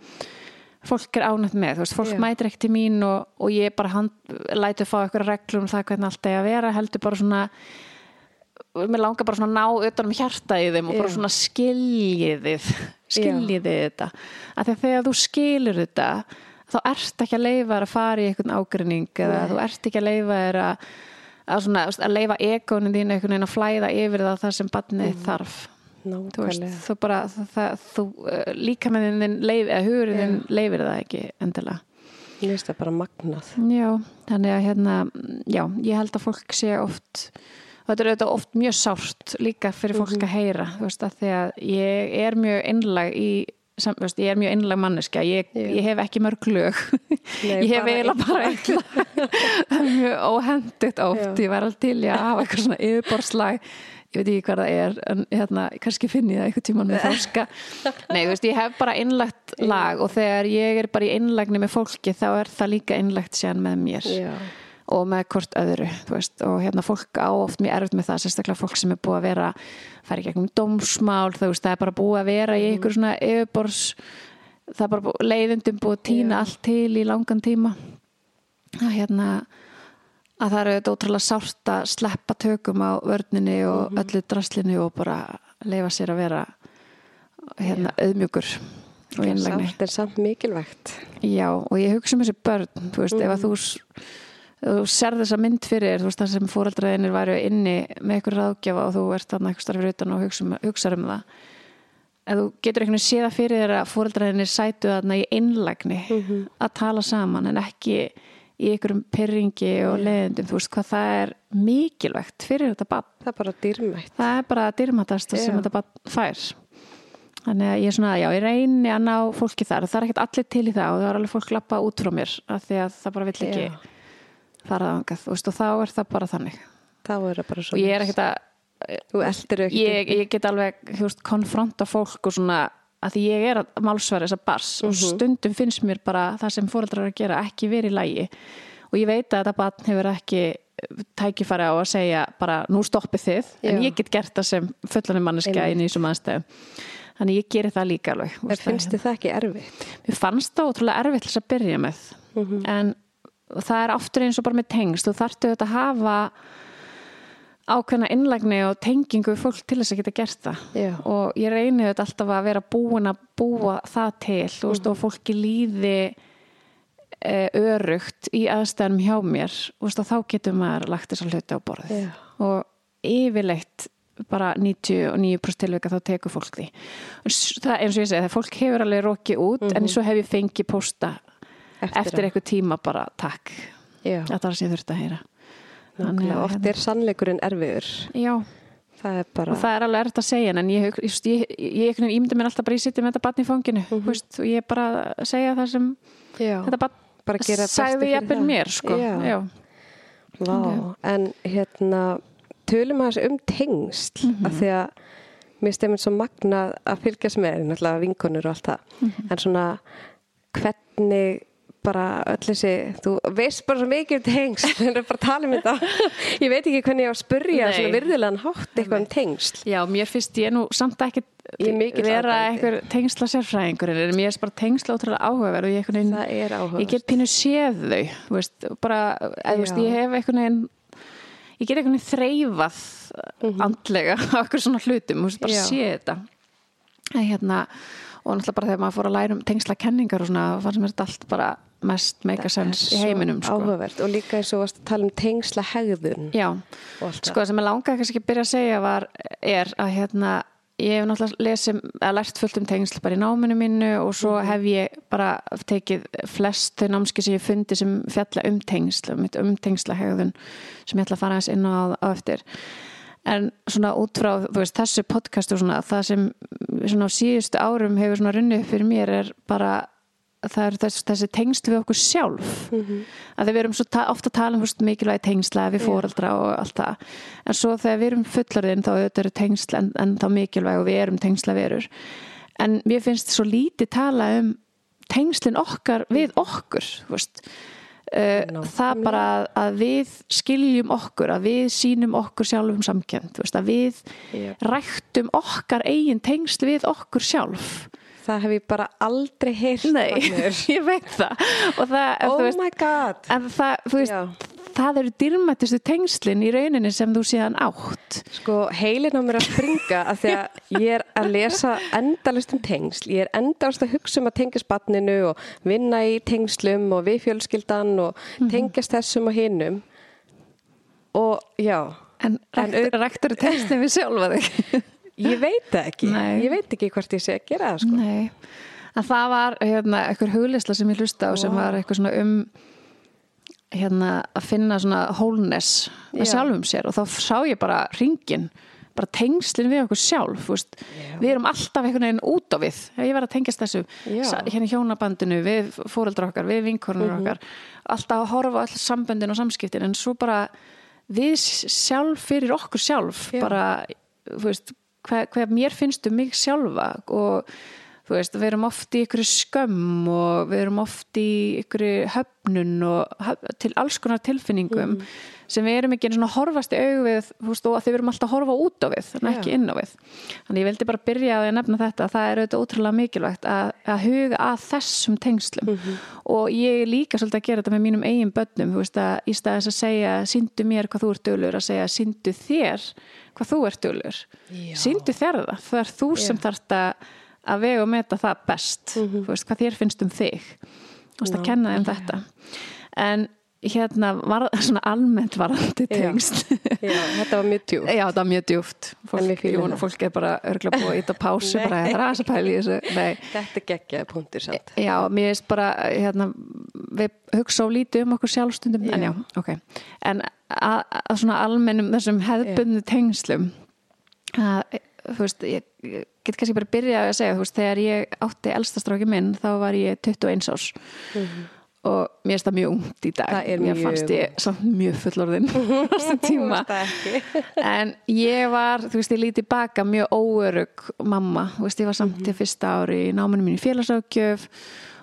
fólk er ánætt með, þú veist, fólk Já. mætir ekki til mín og, og ég bara hand, lætu fá eitthvað reglum um það hvernig allt er að vera heldur bara svona mér langar bara svona að ná utanum hjarta í þeim og bara Já. svona skiljiðið skiljiðið þetta. Að því að þegar þú skilur þetta þá ert ekki að leifa þér að fara í einhvern ágrinning eða þú ert ekki að leifa þér að að, að leifa ekónin þín einhvern veginn að flæða yfir það það sem barnið þarf þú veist, þú bara það, það, þú, uh, líka með þinn leif, eða hugurinn þinn leifir það ekki endilega. Mér finnst það bara magnað. Já, þannig að hérna, já, ég held að fólk sé oft, þetta er auðvitað oft mjög sárt líka fyrir fólk Mhm. að heyra, þú veist, að því að ég er mjög einlag í, sam, veist, ég er mjög einlag manneska, ég, ég hef ekki mörg lög, Nei, ég hef eiginlega bara einlag, það er mjög óhendit oft, Já. ég var alveg til að hafa eitthvað svona yfirborslag, ég veit ekki hvað það er, en hérna, kannski finn ég það eitthvað tíman með þáska. Nei, þú veist, ég hef bara einlagt lag og þegar ég er bara í einlagni með fólki þá er það líka einlagt sér með mér Já, og með hvort öðru veist, og hérna fólk á oft mjög erfitt með það sérstaklega fólk sem er búið að vera færi gegnum dómsmál, þú veist, það er bara búið að vera í ykkur svona yfirbors það er bara búið, leiðundum búið að týna allt til í langan tíma. Að hérna að það eru þetta ótrúlega sárt að sleppa tökum á vörninni og öllu draslinu og bara leifa sér að vera hérna auðmjúkur og einlegni Sátt er samt mikilvægt. Já, og ég hugsa um þessi börn, þú veist, ef að þú, s- ef þú ser þessa mynd fyrir, þú veist, það sem fóreldraðinir væru inni með ykkur ráðgjafa og þú ert þarna eitthvað starfið utan og hugsa um, hugsa um það. Ef þú getur einhvern veginn séð það fyrir þér að fóreldraðinir sætu þarna í einlægni að tala saman en ekki í einhverjum pyrringi og leiðindum, þú veist, hvað það er mikilvægt fyrir þetta barn. Það er bara dýrmætt Það er bara dyrmatasta sem þetta barn fær. Þannig að ég er svona, já, ég reyni að ná fólki þar. Það er ekkert allir til í það og það er alveg fólk lappa út frá mér af því að það bara vill ekki fara þangað. Þú veist, og þá er það bara þannig. Þá er það bara svo Og ég er ekkert að, ég, ég get alveg, þú veist, konfronta fólk og svona, að því ég er að málsværa þessa bars og stundum finnst mér bara það sem fóreldrar að gera ekki verið í lægi. Og ég veit að þetta barn hefur ekki tækifæri á að segja bara nú stoppið þið, en Já. ég get gert það sem fullanum manneskja inn í þessum aðstæðum. Þannig ég geri það líka alveg. En veist, finnst þið það ekki erfitt? Mér fannst það ótrúlega erfitt þess að byrja með en það er aftur eins og bara með tengst þú þarftu þetta að hafa ákveðna innlægni og tengingu fólk til þess að geta gert það. Já. og ég reyni þetta alltaf að vera búin að búa það til þú veist, og fólki líði e, örugt í aðstæðanum hjá mér. Veist, og þá getur maður lagt þess að hluti á borðið. Já. og yfirleitt bara 99% tilvika þá tekur fólk því. Það eins og ég segi, það fólk hefur alveg rokið út en svo hef ég fengið posta Eftir eftir, eitthvað tíma bara takk. Já, þetta var sem ég þurfti að heyra nákvæmlega. að, Oft er sannleikurinn erfiður. já, Það er bara... og það er alveg erfitt að segja en ég, ég, ég, ég, ég, ég ímynda mér alltaf bara ég sitti með þetta barn í fanginu mm veist, og ég bara að segja það sem Já, þetta sagði fyrir jafnvel það. mér sko. Já. Já. Vá, en hérna tölum að þessu um tengsl Mhm. af því að mér stefnir svo magnað að fylgjast með náttúrulega vinkonur og allt það Mhm. en svona hvernig bara öll þessi, þú veist bara svo mikið um tengsl, það er bara að tala um þetta ég veit ekki hvernig ég á að spurja svona virðilegan hátt eitthvað um tengsl. Já, mér finnst ég nú samt ekki er vera einhver tengsla sérfræðingur en mér er bara tengsla ótrúlega áhugaverð og ég, veginn- er ég get pínu séð þau veist, bara, eða, veist, ég hef einhvern veginn ég get einhvern veginn þreifað andlega á einhver svona hlutum, veist, bara séð þetta. En hérna og náttúrulega bara þegar maður fór að læra um tengsla kenningar og svona, fannst mér þetta allt bara mest í heiminum sko. áhugavert. Og líka eins og varst að tala um tengsla hegðun Já, sko sem ég langaði kannski að byrja að segja var, er að hérna ég hef náttúrulega lesið, að lært fullt um tengsl bara í náminu mínu og svo hef ég bara tekið flest þau námski sem ég fundi sem fjalla um tengsl um, um tengslahegðun sem ég ætla að fara aðeins inn á, á eftir. En svona út frá veist, þessu podcast og svona það sem svona á síðustu árum hefur svona runnið fyrir mér er bara það er þess, þessi tengsl við okkur sjálf. Að við erum ofta að tala um mikilvægi tengsla við fóreldra og allt það. En svo þegar við erum fullorðin þá auðvitað eru tengsl en, en þá mikilvæg og við erum tengsla verur en mér finnst svo lítið tala um tengslin okkar við okkur Uh, Nákvæmlega. það bara að, að við skiljum okkur, að við sínum okkur sjálfum samkjönd, að við Yep. ræktum okkar eigin tengsl við okkur sjálf það hef ég bara aldrei heyrt Nei, ég veit það. Og það, oh veist, my god. það, veist, það eru dyrmættistu tengslin í rauninni sem þú síðan átt. Sko, heilin á mér að springa að því að ég er að lesa endalist um tengsl. Ég er endalist að hugsa um að tengjast batninu og vinna í tengslum og við fjölskyldan og Mhm. tengjast þessum og hinnum. Og já, en, En en ræktur tengslin við sjálfa þig ég veit ekki. Nei. Ég veit ekki hvort ég sé að gera það, sko. Nei, en það var hérna, eitthvað huglisla sem ég hlusta á sem var eitthvað svona um hérna að finna svona wholeness með Já. sjálfum sér og þá sá ég bara ringin bara tengslin við okkur sjálf við erum alltaf einhvern veginn út á við ég var að tengjast þessu Já. hérna hjónabandinu, við fóreldra okkar við vinkornur okkar, alltaf að horfa all samböndin og samskiptin en svo bara við sjálf fyrir okkur sjálf Já. bara, veist hvað, hvað mér finnst um mig sjálfa og þú veist, við erum oft í ykkur skömm og við erum oft í ykkur höfnun og til alls konar tilfinningum sem við erum ekki svona að horfast í við veist, og að þið verum alltaf að horfa út á við en ekki inn á við. Þannig ég vildi bara byrja að nefna þetta það er auðvitað ótrúlega mikilvægt að, að huga að þessum tengslum. Og ég líka svolítið að gera þetta með mínum eigin börnum, þú veist að í staðis að segja síndu mér hvað þú ert dölur að segja síndu þér hvað þú ert dölur Já. síndu þér það, það er þú sem þarft að vega og meta það best. Þú veist, hvað þér finnst um þig. Þú veist, að kenna þeim þetta. En hérna var svona almennt varandi tengst Já, þetta var mjög tjú. Já, það var mjög djúft En fólk, við fílum jú, það. fólk er bara örgla búið að íta pásu bara að pæla í þessu. Nei. Þetta geggjaði punktur samt. Já, mér veist bara hérna, við hugsa á lítið um okkur sjálfstundum en Já. já, ok. En að, svona almennum þessum hefðbundu tengslum að, þú veist, ég, get kannski bara byrjað að segja, þú veist, þegar ég átti elstastráki minn, þá var ég 21 árs. Og mér finnst það mjög ungt í dag. Mhm. Mér mjög fannst ég samt mjög fullorðin en ég var, þú veist, ég líti baka mjög óörug mamma. Þú veist, ég var samt til fyrsta ári í náminu mín í félagsákjöf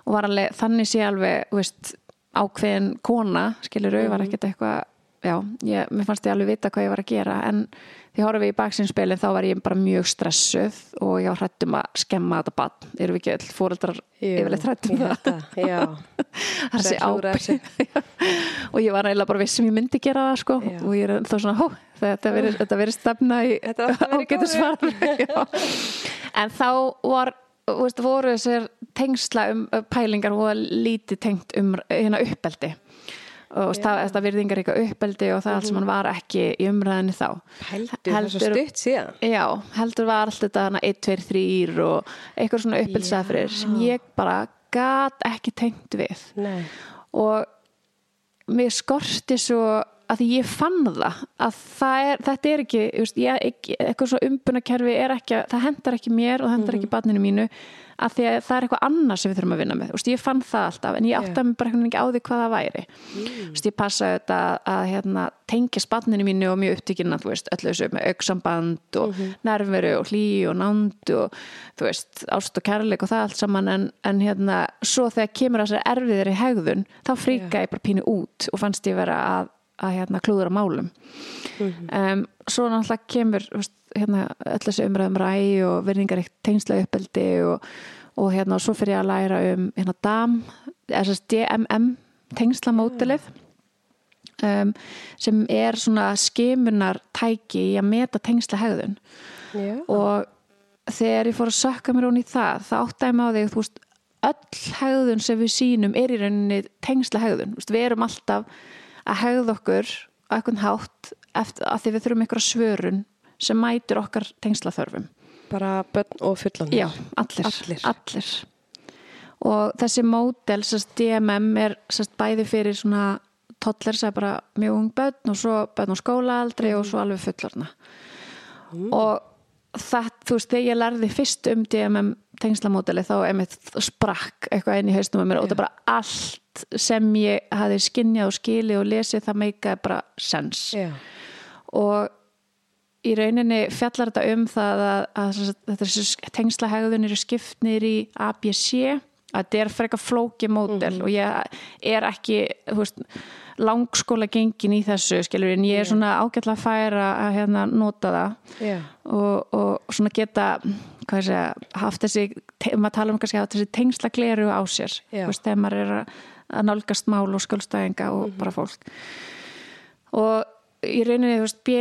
og var alveg, þannig sé alveg, þú veist ákveðin kona, skilur auð var ekkert eitthvað, já, ég, mér fannst ég alveg vita hvað ég var að gera, en því horfum við í baksinspilin, þá var ég bara mjög stressuð og ég var hrættum að skemma þetta bann, erum við ekki öll fóreldrar yfirleitt hrættum það? það. Af þessu. ábyrgð. og ég var eiginlega bara viss sem ég myndi gera það sko. Já. og ég er þá svona, hó, þetta verið, stefna í Þetta er alltaf verið ágætu svar en þá var veist, voru þessir tengsla um pælingar og lítið tengt um hérna uppeldi og það, þetta virðingar eitthvað uppeldi og það allt sem hann var ekki í umræðinni þá. Heldur, svo stutt síðan. Já, heldur var allt þetta hana 1, 2, 3 og eitthvað svona uppeldsafrið sem ég bara gat ekki tengt við. Nei. og mér skorti svo að því ég fann það að það er, þetta er ekki, veist, ég, ekki eitthvað svo umbunarkerfi er ekki, það hendar ekki mér og það hendar ekki barninu mínu að því að það er eitthvað annars sem við þurfum að vinna með. Veist, ég fann það alltaf, en ég átti að mig bara ekki á því hvað það væri. Þú veist, ég passaði þetta að hérna, tengja barninu mínu og mjög upptíkinn að þú veist, öllu þessu með auksamband og nerveru og hlý og nánd og ást og kærleik og það allt saman. En, en hérna, svo þegar kemur þessari erfiðir í hegðun, þá fríka ég bara pínu út og fannst ég vera að að hérna klúðra málum. Um, svo náttúrulega kemur hérna, öll þessi umræðum ræ og verðingar eitt tengsla uppeldi og, og hérna og svo fyrir ég að læra um hérna DAM, DMM tengslamótilið um, sem er svona skimunar tæki í að meta tengsla hegðun Já. og þegar ég fór að sökka mér hún í það áttæði mig á því þú veist, öll hegðun sem við sýnum er í rauninni tengsla hegðun við erum alltaf að hegða okkur á eitthvað hátt eftir að því við þurfum einhverja svörun sem mætir okkar tengsla þörfum Bara börn og fullan. Já, allir, Allir. allir. Og þessi módel, sérst DMM er sérst bæði fyrir svona tollir sem er bara mjög ung börn og svo börn á skólaaldri og svo alveg fullorna. Og það, þú veist, þegar ég lærði fyrst um DMM tengslamódeli þá sprakk eitthvað inn í mér og það bara allt sem ég hafi skinnjað og skilið og lesið það meikaði bara sens. Já. og í rauninni fjallar þetta um það að, að, að þetta er tengsla hegðun eru skiptnir í ABC að þetta er frekar flóki módel og ég er ekki þú veist, langskóla gengin í þessu skilur en ég er svona ágætlega fær að að, hérna, nota það. Já. og, og svona geta segja, haft þessi maður tala um kannski að hafa þessi tengsla gleru á sér. Veist, þegar maður er að, nálgast mál og skjólstæðinga og bara fólk. Og í rauninni, þú veist, B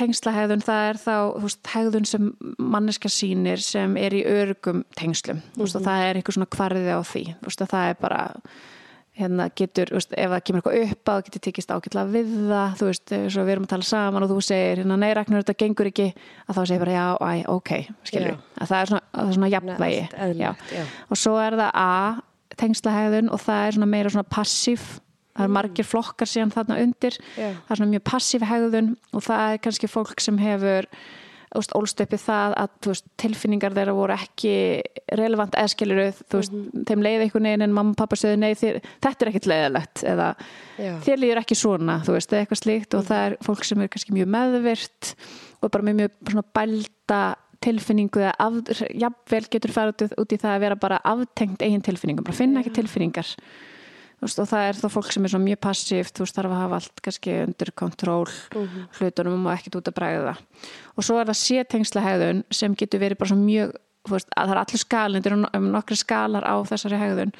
tengslahegðun, það er þá veist, hegðun sem manneska sýnir sem er í örgum tengslum. Þú veist, og það er eitthvað svona kvarði á því. Veist, að það er bara hérna getur, veist, ef það kemur eitthvað upp að getur tekist ágætlega við það þú veist, svo við erum að tala saman og þú segir hérna, nei, Ragnar, þetta gengur ekki að þá segir bara, já, æ, ok, skilur Já. að það er svona, það er svona jafnvægi eðlilegt, já. og svo er það A tengslahegðun og það er svona meira svona passív það er margir flokkar síðan þarna undir Já. það er svona mjög passív hegðun og það er kannski fólk sem hefur þú veist, ólst uppi það að veist, tilfinningar þeirra voru ekki relevant eðskilur þú veist, þeim leiði einhvern veginn en mamma og pappa sögðu nei, þér, þetta er ekkit leiðilegt eða Já. þér líður ekki svona veist, eitthvað slíkt og það er fólk sem er kannski mjög meðvirt og bara mjög svona bælda tilfinningu eða af, jafnvel getur farið út, út í það að vera bara aftengt eigin tilfinningum, bara finna ekki tilfinningar veist, og það er þá fólk sem er svo mjög passíft, þú veist, þarf að hafa allt kannski undir kontról Mhm. hlutunum og ekkert út að bræða og svo er það sétengsla hegðun sem getur verið bara svo mjög veist, að það er allir skalindir um nokkri skalar á þessari hegðun.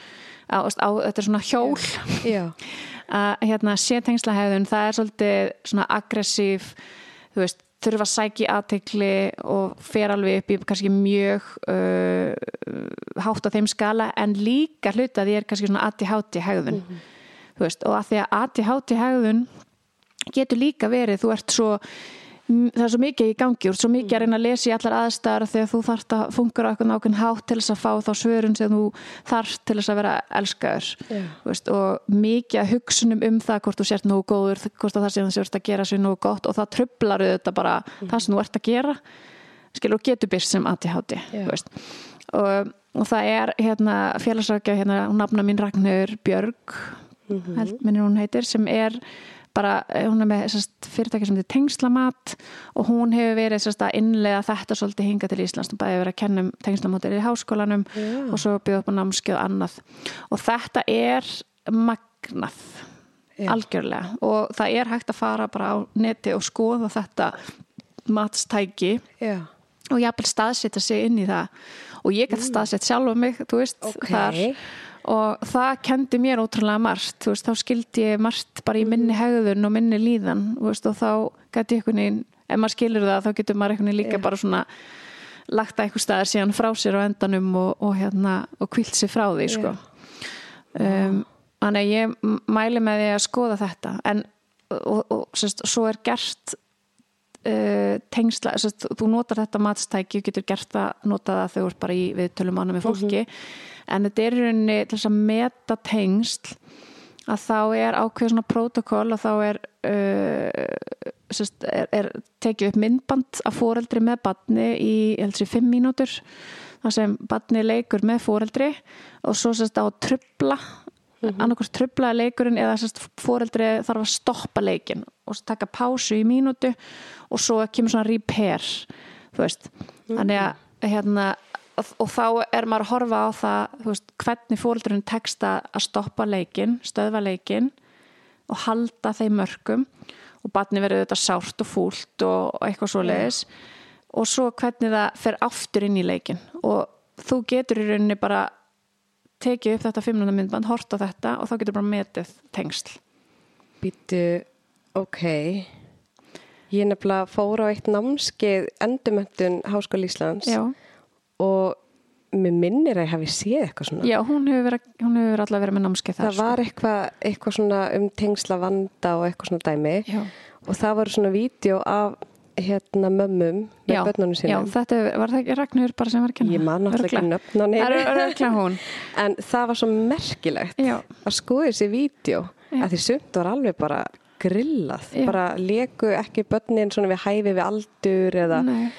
Á, á, þetta er svona hjól. Já, að hérna, sétengsla hegðun það er svolítið svona aggressív þú veist, þurfa að sækja aðtekli og fer alveg upp í kannski mjög uh, hátt á þeim skala en líka hluta því er kannski svona ADHD hegðun. Þú veist, og að því að ADHD hegðun getur líka verið, þú ert svo það er svo mikið í gangi, ert svo mikið að reyna að lesa í allar aðstæðar þegar þú þarft að á eitthvað nákvæm hátt til þess að fá þá svörun sem þú þarft til þess að vera elskaður veist, og mikið að hugsunum um það hvort þú sért nógu góður, hvort að það að þú ert að gera sér nógu gott og það trublar auðvitað bara það sem þú ert að gera skilur og getur byrst sem þú veist. og, og það er hérna félagsrækja hérna, nafna mín Ragnur Björg held minnir hún heitir sem er bara, hún er með sest, fyrirtæki sem þetta tengslamat og hún hefur verið sest, að innlega þetta svolítið hinga til Íslands, hún bæði verið að kenna um tengslamótir í háskólanum Já. og svo byrja upp á námskeið og annað. Og þetta er magnað Já. algjörlega. Og það er hægt að fara bara á neti og skoða þetta matstæki já, og jafnvel staðsetja sig inn í það. Og ég gæti staðsett sjálf mig, þú veist, Ok. þar og það kendi mér ótrúlega margt, veist, þá skildi ég margt bara í minni hegðun og minni líðan veist, og þá gæti ég einhvern veginn ef maður skilur það, þá getur maður einhvern veginn líka Já. bara svona lagt að eitthvað staðar síðan frá sér á endanum og, og hérna, og kvilt sér frá því, sko. Um, þannig að ég mæli með því að skoða þetta. En og, og sérst, svo er gert uh, tengsla sérst, þú notar þetta matstæki og getur gert það, nota það þegar þú ert bara í viðtölum ánum með fólki en þetta er í rauninni til þess að meta tengsl að þá er ákveð svona prótokoll og þá er, uh, sérst, er, er tekið upp myndband af fóreldri með badni í heldur í fimm mínútur þar sem badni leikur með fóreldri og svo sérst á að trubla mm -hmm. annarkvæmst trublaði leikurinn eða sérst fóreldri þarf að stoppa leikin og taka pásu í mínútu og svo kemur svona repair þú veist þannig að hérna og, og þá er maður að horfa á það veist, hvernig fóreldurinn teksta að stoppa leikin, stöðva leikin og halda þeim mörgum og barni verður þetta sárt og fúlt og, og eitthvað svo leiðis og svo hvernig það fer aftur inn í leikin og þú getur í rauninni bara tekið upp þetta 500 myndband, hort á þetta og þá getur bara metið tengsl. Býtu, ok. Ég nefnilega fór á eitt námskeið endumöntun Háskóla Íslands. Já, og mér minnir að ég hafi séð eitthvað svona Já hún hefur verið, hún hefur allavega verið með námskeið þar sko. það var eitthvað, eitthvað svona um tengsla vanda og eitthvað svona dæmi Já. og það voru svona vídeo af hérna mömmum með Já, börnunum já, sínum þetta er- var það ekki Ragnur bara sem var að kenna ég man náttúrulega ekki nöfn á hún en það var svo merkilegt Já. að skoða þessi vídeo Já. að því sumt var alveg bara grillað Já. bara leku ekki börnin svona við hæfi við aldur eða Nei.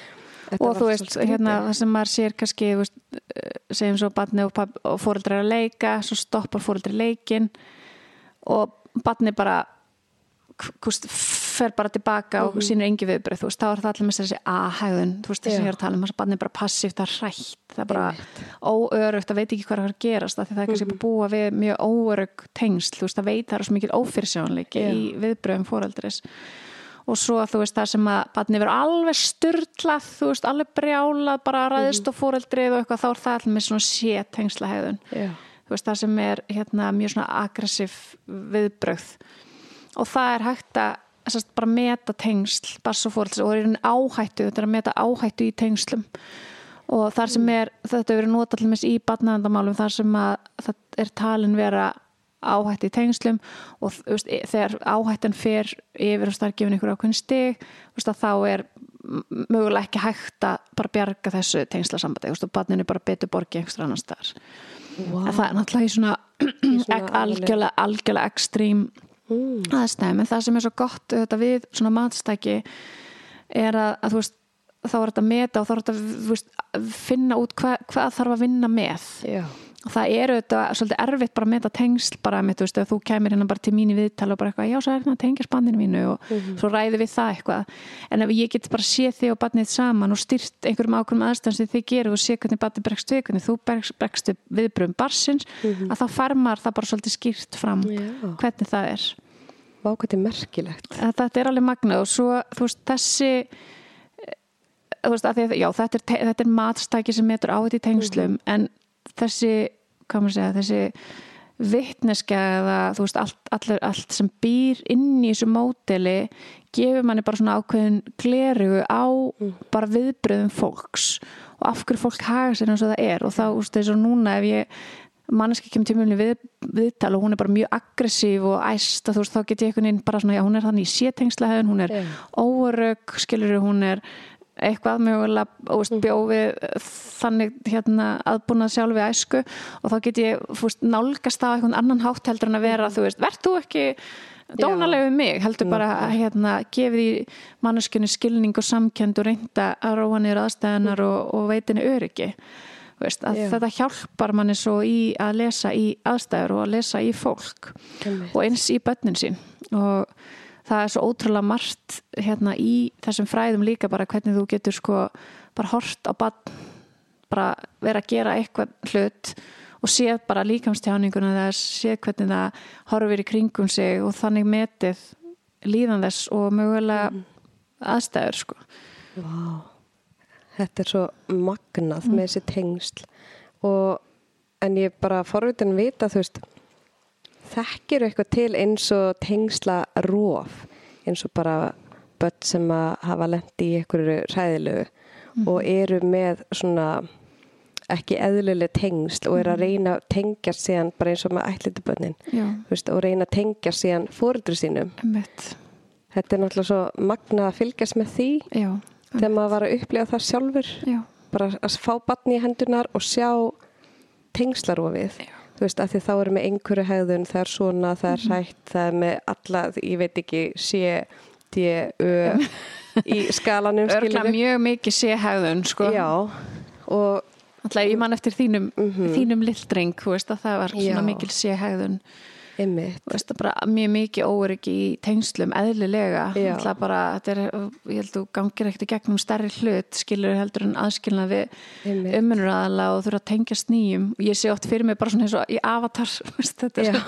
Þetta og þú veist, hérna, það sem maður sér kannski, veist, eh, segjum svo barni og, og fóreldrar að leika svo stoppar fóreldri leikin og barni bara k- kúst, fer bara tilbaka og sínur engi viðbröð, þú veist, þá er það allir með þessi a-hæðun, þú veist, það sem Já. ég er að tala um þess að barni er bara passíft, það er hrætt það er bara óörugt, það veit ekki hvað er að að gerast því það er kannski búið að búa við mjög óörug tengsl, þú veist, það veit það er svo mikil ófyrsjónleiki Já. í viðbröðum fóreldris og svo þú veist það sem að barni verður alveg styrlað þú veist alveg brjálað bara ræðist og fóreldrið og eitthvað þá er það allir með svona sé tengsla hegðun Já. þú veist það sem er hérna mjög svona aggressív viðbröð og það er hægt að sest, bara meta tengsl barns og fóreldris og það er einu áhættu þetta er að meta áhættu í tengslum. Og þar sem er, þetta hefur verið dæmis í barnaðandamálum þar sem að það er talin vera áhætti í tengslum og veist, þegar áhættan fer yfir og það er gefin ykkur ákveðin stig veist, þá er mögulega ekki hægt að bara bjarga þessu tengslasambandi og barninu bara betur borgi einhverstað annars þar Vá. en það er náttúrulega í svona, svona algjörlega, algjörlega ekstrím Mm. aðstæðum en það sem er svo gott þetta, við svona matstæki er að, að þú veist þá er þetta að meta og þá er þetta að finna út hva, hvað þarf að vinna með Já. Það er auðvitað svolítið erfitt bara með þetta tengsl bara með þú veist að þú kemur hérna bara til mín í viðtala og bara eitthvað já svo er hérna tengja spanninu mínu og svo ræði við það eitthvað. En ef ég get bara sé þig og barnið saman og styrt einhverjum ákveðum aðstæðan sem þið gerir og sé hvernig barnið bregst við hvernig þú bregst, við viðbröðum barsins að þá farmar það bara svolítið skýrt fram Já. hvernig það er. Vá, er merkilegt. að þetta er alveg magnað og svo þú veist þessi eh, veist, að að- já, þetta, er, er matstæki sem metur á þetta í tengslum en þessi, hvað maður segja þessi vitneska eða þú veist allt, allt, allt sem býr inn í þessu móteli gefur manni bara svona ákveðin glerugu á bara viðbröðum fólks og af hverju fólk haga sér eins og það er og þá, þú veist, eins og núna ef ég manneski kemur tímulni við, viðtal og hún er bara mjög aggressív og æst þú veist þá get ég einhvern veginn bara svona já hún er þannig í sétengslahæðun, hún er Já. óörög, skilur hún er eitthvað mögulega og veist, bjófið þannig hérna aðbúnað sjálf við æsku og þá get ég fúst, nálgast á einhvern annan hátt heldur en að vera þú veist, verð þú ekki dónalega við mig, heldur bara að hérna, gefið í manneskunni skilning og samkend og reynda að róa niður aðstæðanar og, og veitinni öryggi. Veist, að Já. þetta hjálpar manni svo í að lesa í aðstæður og að lesa í fólk Einmitt. og eins í börnin sín. Og það er svo ótrúlega margt hérna í þessum fræðum líka bara hvernig þú getur sko bara hort á barn bara vera að gera eitthvað hlut og séð bara líkamstjáninguna þess séð hvernig það horfir í kringum sig og þannig metið líðan þess og mögulega aðstæður sko. Vá, þetta er svo magnað með þessi tengsl og en ég bara forvitin vita þú veist þekkir eitthvað til eins og tengsla róf eins og bara börn sem að hafa lendi í einhverju ræðilegu og eru með svona ekki eðlileg tengsl og eru að reyna að tengja síðan bara eins og með ætlitubönnin Já, og reyna að tengja síðan fóreldri sínum. Einmitt. Þetta er náttúrulega svo magnað að fylgjast með því Já, þegar maður var að upplifa það sjálfur. Já, bara að fá batni í hendunar og sjá tengslarofið Já. Þú veist, að því þá er með einhverju hegðun það er svona, það er hrætt, það er með alla, ég veit ekki, C, D, Ö í skalanum, örgla skilurðu. mjög mikið séhæðun sko Já, og Alltaf ég man eftir þínum, Mhm. þínum lildring, þú veist að það var svona Já. mikil séhæðun, einmitt, þú veist að bara mjög mikið óöryggi í tengslum, eðlilega, bara, er, ég held þú gangir ekkert í gegnum stærri hlut, skilur heldur en aðskilna við aðala og þurfa að tengjast nýjum. Ég sé oft fyrir mig bara svona eins og í avatar, þú veist, þetta er.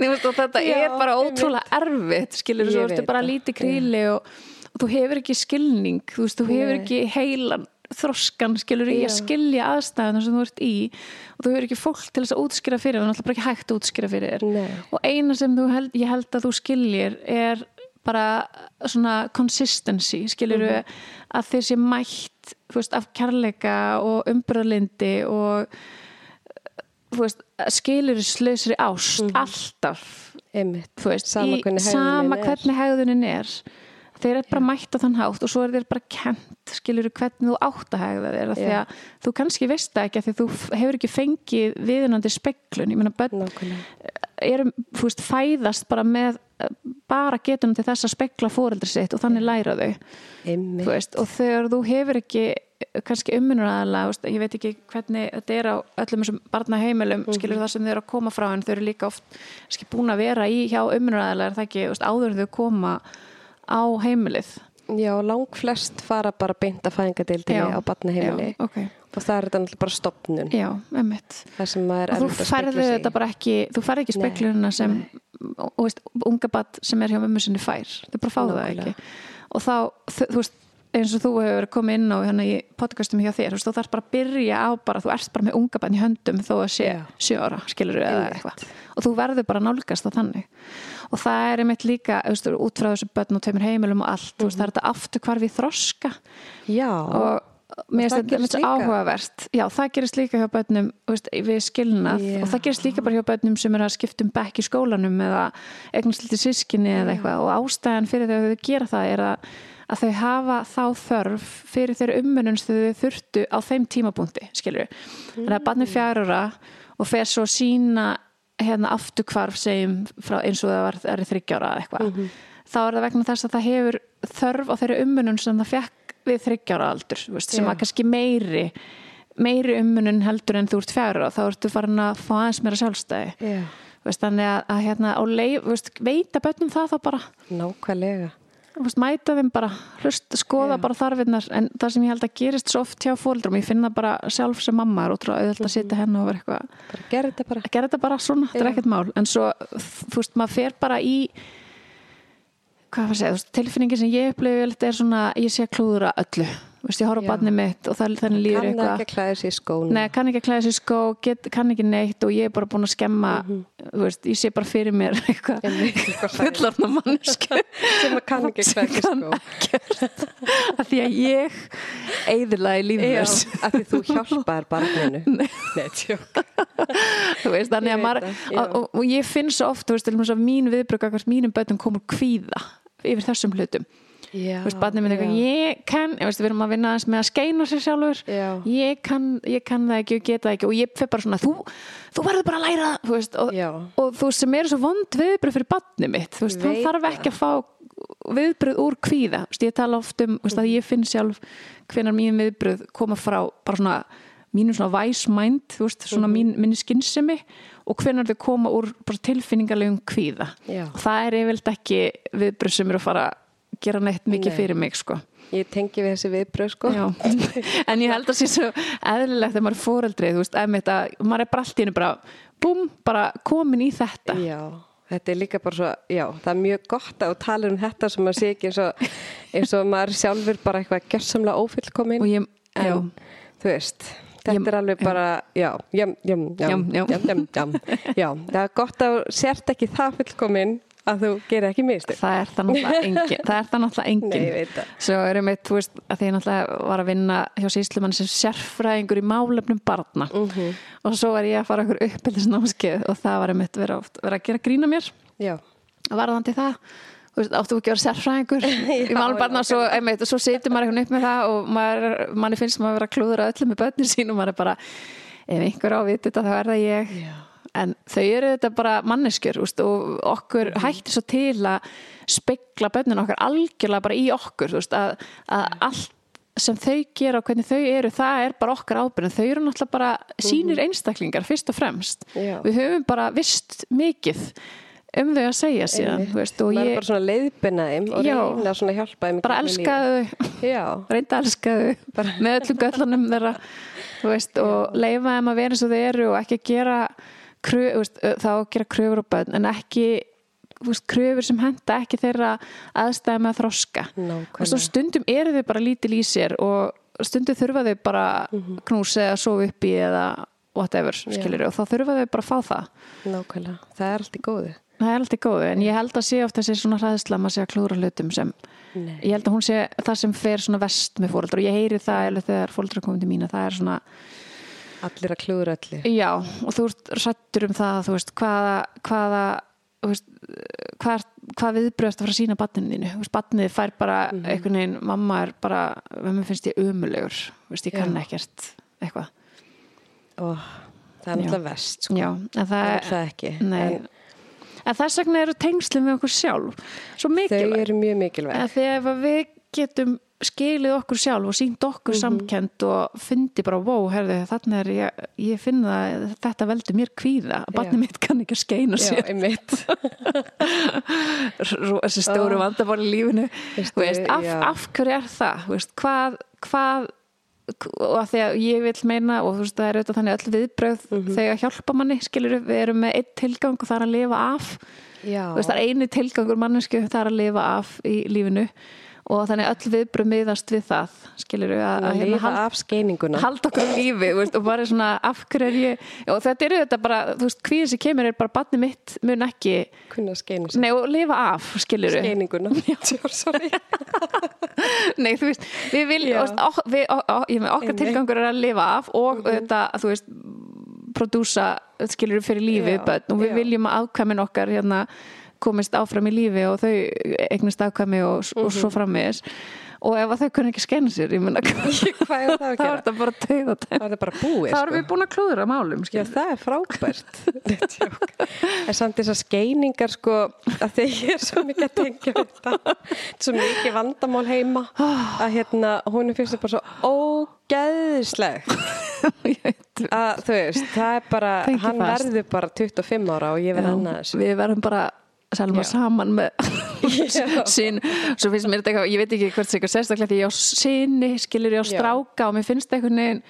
Nei, veist, þetta er bara ótrúlega erfitt skilur þú veist, veit bara lítið kríli og, og þú hefur ekki skilning þú þú hefur ekki heilan þroskan skilur í Já. að skilja aðstæðuna sem þú ert í og þú hefur ekki fólk til þess að útskýra fyrir það er náttúrulega ekki hægt að útskýra fyrir þér Nei. og eina sem þú held, ég held að þú skiljir er bara svona consistency, skilur Mhm. að þeir sé mætt þú veist, af kærleika og umbröðlindi og þú veist, skilur slausri ást alltaf einmitt, þú veist, Sama í, hvernig sama er. hvernig hegðunin er þeir eru bara mætt á þann hátt og svo er þeir bara kent, skilur hvernig þú átt að hegða af því að þú kannski veist það ekki því þú hefur ekki fengið viðunandi speklun, ég meina börn nákvæmlega. eru, þú veist, fæðast bara með bara getum til þess að spekla fóreldri sitt og þannig læra þau. Veist, og þegar þú hefur ekki kannski ummunur aðalega ég veit ekki hvernig þetta er á öllum þessum barnaheimilum, Mhm. skilur það sem þau eru að koma frá en þau eru líka oft skil, búin að vera í hjá ummunur aðalega það ekki, áður þau koma á heimilið? Já, lang flest fara bara beint að fæðingadeildinni á batnaheimili já, okay. og það er þetta náttúrulega bara stopnun já, emmitt og þú færði þetta bara ekki þú færði ekki Nei, speklunina sem og, veist, unga bat sem er hjá mömmu sinni fær. Þau bara fá það ekki. Og þá, þú, þú veist eins og þú hefur komið inn á hérna í podcastum hjá þér, þú þarf bara að byrja á bara, þú ert bara með unga bann í höndum þó að sé ára, skilur eða Einmitt. eitthvað. Og þú verður bara nálgast það þannig og það er einmitt líka, veist, út frá þessu börn og tveimur heimilum og allt, þú veist, það er þetta aftur hvar við þroska. Já, og mér finnst þetta líka. áhugavert. Já, það gerist líka hjá börnum veist, við skilnað. Já. og það gerist líka bara hjá börnum sem er að skipta um bekk í skólanum eða eignast lítið sískinni eða eitthvað. Og ástæðan fyrir þegar þau gera það er að, að þau hafa þá þörf fyrir þeirra ummunum sem þau þurftu á þeim tímabúndi, skilur þannig að barnið fjárura og fer svo sína hérna afturkvarf segjum frá eins og það var er þryggjára eða eitthvað þá er það vegna þess að það hefur þörf á þeirra ummunum sem það fekk við þryggjára aldur veist, sem að kannski meiri meiri ummunun heldur en þú ert fjara þá ertu farin að fá aðeins meira sjálfstæði Já. veist, þannig að, að hérna, leið, veist, veita bönnum það þá bara Nákvæmlega. Mæta þeim bara, hlust, skoða Já. bara þarfinnar en það sem ég held að gerist svo oft hjá fóldrum, ég finna bara sjálf sem mamma er ótrúlega auðvitað að sitja henni og vera eitthvað Bara gerð þetta bara. gera þetta bara svona, þetta er ekkert mál. En svo, þú veist, maður fer bara í hvað var að segja, þú veist, tilfinningin sem ég upplifi vel, er svona, ég sé að klúðra öllu þú veist, ég horf á barnið mitt og það, þannig líður Kann eitthvað. ekki að klæða sér í skónu. Nei, kann ekki að klæða sér í skó, get, kann ekki neitt og ég er bara búin að skemma þú veist, ég sé bara fyrir mér eitthvað fullarna mannsku Sem að kann ekki sem klæða sér í kann skó. ekkert. Að því að ég eigðilaði lífið Já, þess. af því þú hjálpaðir barninu. Nei, tjók. þú veist, þannig að maður og, og ég finn svo oft, þú veist, að mín viðbrögg að mínum bötum komur kvíða yfir þessum hlutum veist, barnið minn eitthvað, ég kann veist, við erum að vinna aðeins með að skeina sér sjálfur. Já. ég kann, ég kann það ekki og geta það ekki. Og ég fyrir bara svona, þú, þú verður bara að læra það, þú veist, og, Já. og þú sem eru svo vond viðbröð fyrir barnið mitt, þú veist, hann þarf ekki að fá viðbröð úr kvíða, þú veist, ég tala oft um, veist, að ég finn sjálf hvenar mín viðbröð koma frá bara svona mínu svona wise mind, þú veist, svona mín, minni skynsemi og hvenar þau koma úr tilfinningarlegum kvíða. Já. og það er yfirleitt ekki viðbröð sem eru að fara gera neitt mikið Nei. fyrir mig sko. Ég tengi við þessi viðbröð, sko. Já. en ég held að sé svo eðlilegt þegar maður er fóreldri þú veist, að maður er bara allt í hennu bara búm, bara komin í þetta Já, þetta er líka bara svo, já, það er mjög gott að tala um þetta sem maður sé ekki eins og, eins og maður sjálfur bara eitthvað gjörsamlega ófullkomin. og ég, já, en, þú veist, þetta Ég- er alveg já. bara, já, Jam, jam. jam, jam, jam. Já, það er gott að sért ekki það fullkomin að þú gerir ekki mistök. það er það náttúrulega engin er Nei, svo erum við, þú veist, að því ég náttúrulega var að vinna hjá síslumann sem sérfræðingur í málefnum barna. Mhm. og svo var ég að fara okkur uppeldisnámskeið og það var einmitt vera, oft, vera að gera grína mér. Já, varðandi það þú veist, áttu ekki að vera sérfræðingur í Já, málum barna og svo, svo situr maður eitthvað upp með það og maður, manni finnst maður að vera að klúðra öllum með börnin sín og maður er bara ef einhver á viti þetta þá er það ég. Já. En þau eru þetta bara manneskjur úst, og okkur hættir svo til að spegla börnin okkar algjörlega bara í okkur veist, að, að allt sem þau gera og hvernig þau eru það er bara okkar ábyrgð. Þau eru náttúrulega bara sínir einstaklingar fyrst og fremst. Já. við höfum bara vist mikið um þau að segja síðan veist, og maður er ég bara svona leiðbynna þeim og reyna svona að hjálpa þeim. bara elskaðu reynda að elska þau Bara- með öllum göllunum þeirra veist, og leifa þeim að vera eins og þau eru og ekki að gera krö, þú veist, þá að gera kröfur á bönn en ekki veist, kröfur sem henda ekki þeirra aðstæða með að þroska Nákvæmlega. og stundum eru þau bara lítil í sér og stundum þurfa þau bara Mhm. knús eða sofa upp í eða whatever, skilur og þá þurfa þau bara að fá það nákvæmlega. Það er allt í góðu. það er alltaf góðu, en ég held að sé ofta þessi svona hræðsla maður sé að klúra hlutum sem Nei. ég held að hún sé það sem fer svona vest með fóreldrar og ég heyri það alveg þegar fóreldrar komið til mína það er svona, Allir að klúður öllu. já, og þú ert rættur um það, þú veist, hvaða hvaða, þú veist hvað, hvað viðbröðst að fara að sína batninu þínu þú veist, batnið fær bara Mhm. einhvern veginn, mamma er bara, mér finnst ég umulegur þú veist, ég kann ekkert eitthvað, Og það er náttúrulega vest, sko. já, en það Það er það ekki. nei, En en þess vegna eru tengslum við okkur sjálf svo þau mikilvæg eru mjög mikilvæg. En þegar við getum skilið okkur sjálf og sínt okkur samkend og fyndi bara, wow, herði, þarna er ég, ég finna að þetta veldur mér kvíða, að barnið Já. mitt kann ekki að skeina Já, sér einmitt. Ro- þessi stóru Ó. vandamál í lífinu Veistu, Þú veist, af, já. af hverju er það veist, hvað, hvað og að því að ég vil meina og þú veist það er auðvitað þannig öll viðbröð Mhm. þegar hjálpa manni, skilur við erum með einn tilgang og það er að lifa af Já. Veist, það er eini tilgangur mannesku það er að lifa af í lífinu og þannig öll viðbröð miðast við það skilur við að, að hérna lifa hald, af skeininguna. halda okkur á lífi veist, og bara svona af hverju er ég og þetta eru þetta bara, þú veist, hvíðin sem kemur er bara barni mitt mun ekki Kunna skeina sig. nei, og lifa af, skilur við Skeininguna. Nei, þú veist, við viljum við, og, og, ég með okkar tilgangur er að lifa af og þetta, þú veist prodúsa, skilur við fyrir lífi Já, börn, og við já. viljum að ákvæmin okkar hérna komist áfram í lífi og þau eignist ákvæmi og, og svo frammiðis og ef þau kunni ekki skenna sér ég menna, Hvað er það að er gera? þetta bara tegð og Það er það bara búið, þá erum við búin að klúðra málum Já, það er frábært. En samt þessar skeiningar, sko, að ég er svo mikið að tengja þetta. Er Svo mikið vandamál heima að hérna, hún er fyrst bara svo ógeðisleg. Að þú veist, það er bara Fengi hann fast. verður bara 25 ára og ég verð já, annað þessu við verðum bara Selma Já. saman með Já. sín, svo finnst mér þetta eitthvað ég veit ekki hvert það er eitthvað sérstaklega því ég á sinni skilur ég á Já. stráka og mér finnst einhvern veginn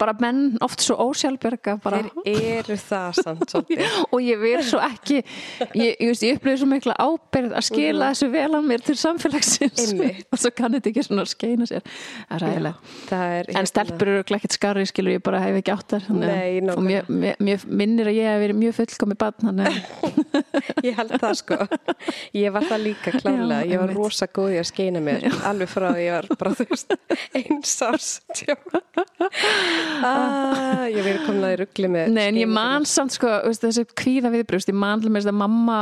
bara menn oft svo ósjálfberga bara þeir eru það samt og ég vil svo ekki ég, ég, ég upplifði svo mikla ábyrgð að skila þessu vel á mér til samfélagsins. Og svo kann þetta ekki svona skeina sér. Það er ræðilega er en stelpur eru ekkert skarri skilur ég bara hef ekki átt þar að- Nei, og mér, mér, mér minnir að ég hef verið mjög fullkomi barn að ég held það sko. Ég var það líka klálega, ég var rosa góð í að skeina mér alveg frá því ég var bara þú veist eins árs tjók ah, ég verið komin að í ruggli með Nei, en ég man samt sko, þessi kvíða viðbrust, ég man til mér að mamma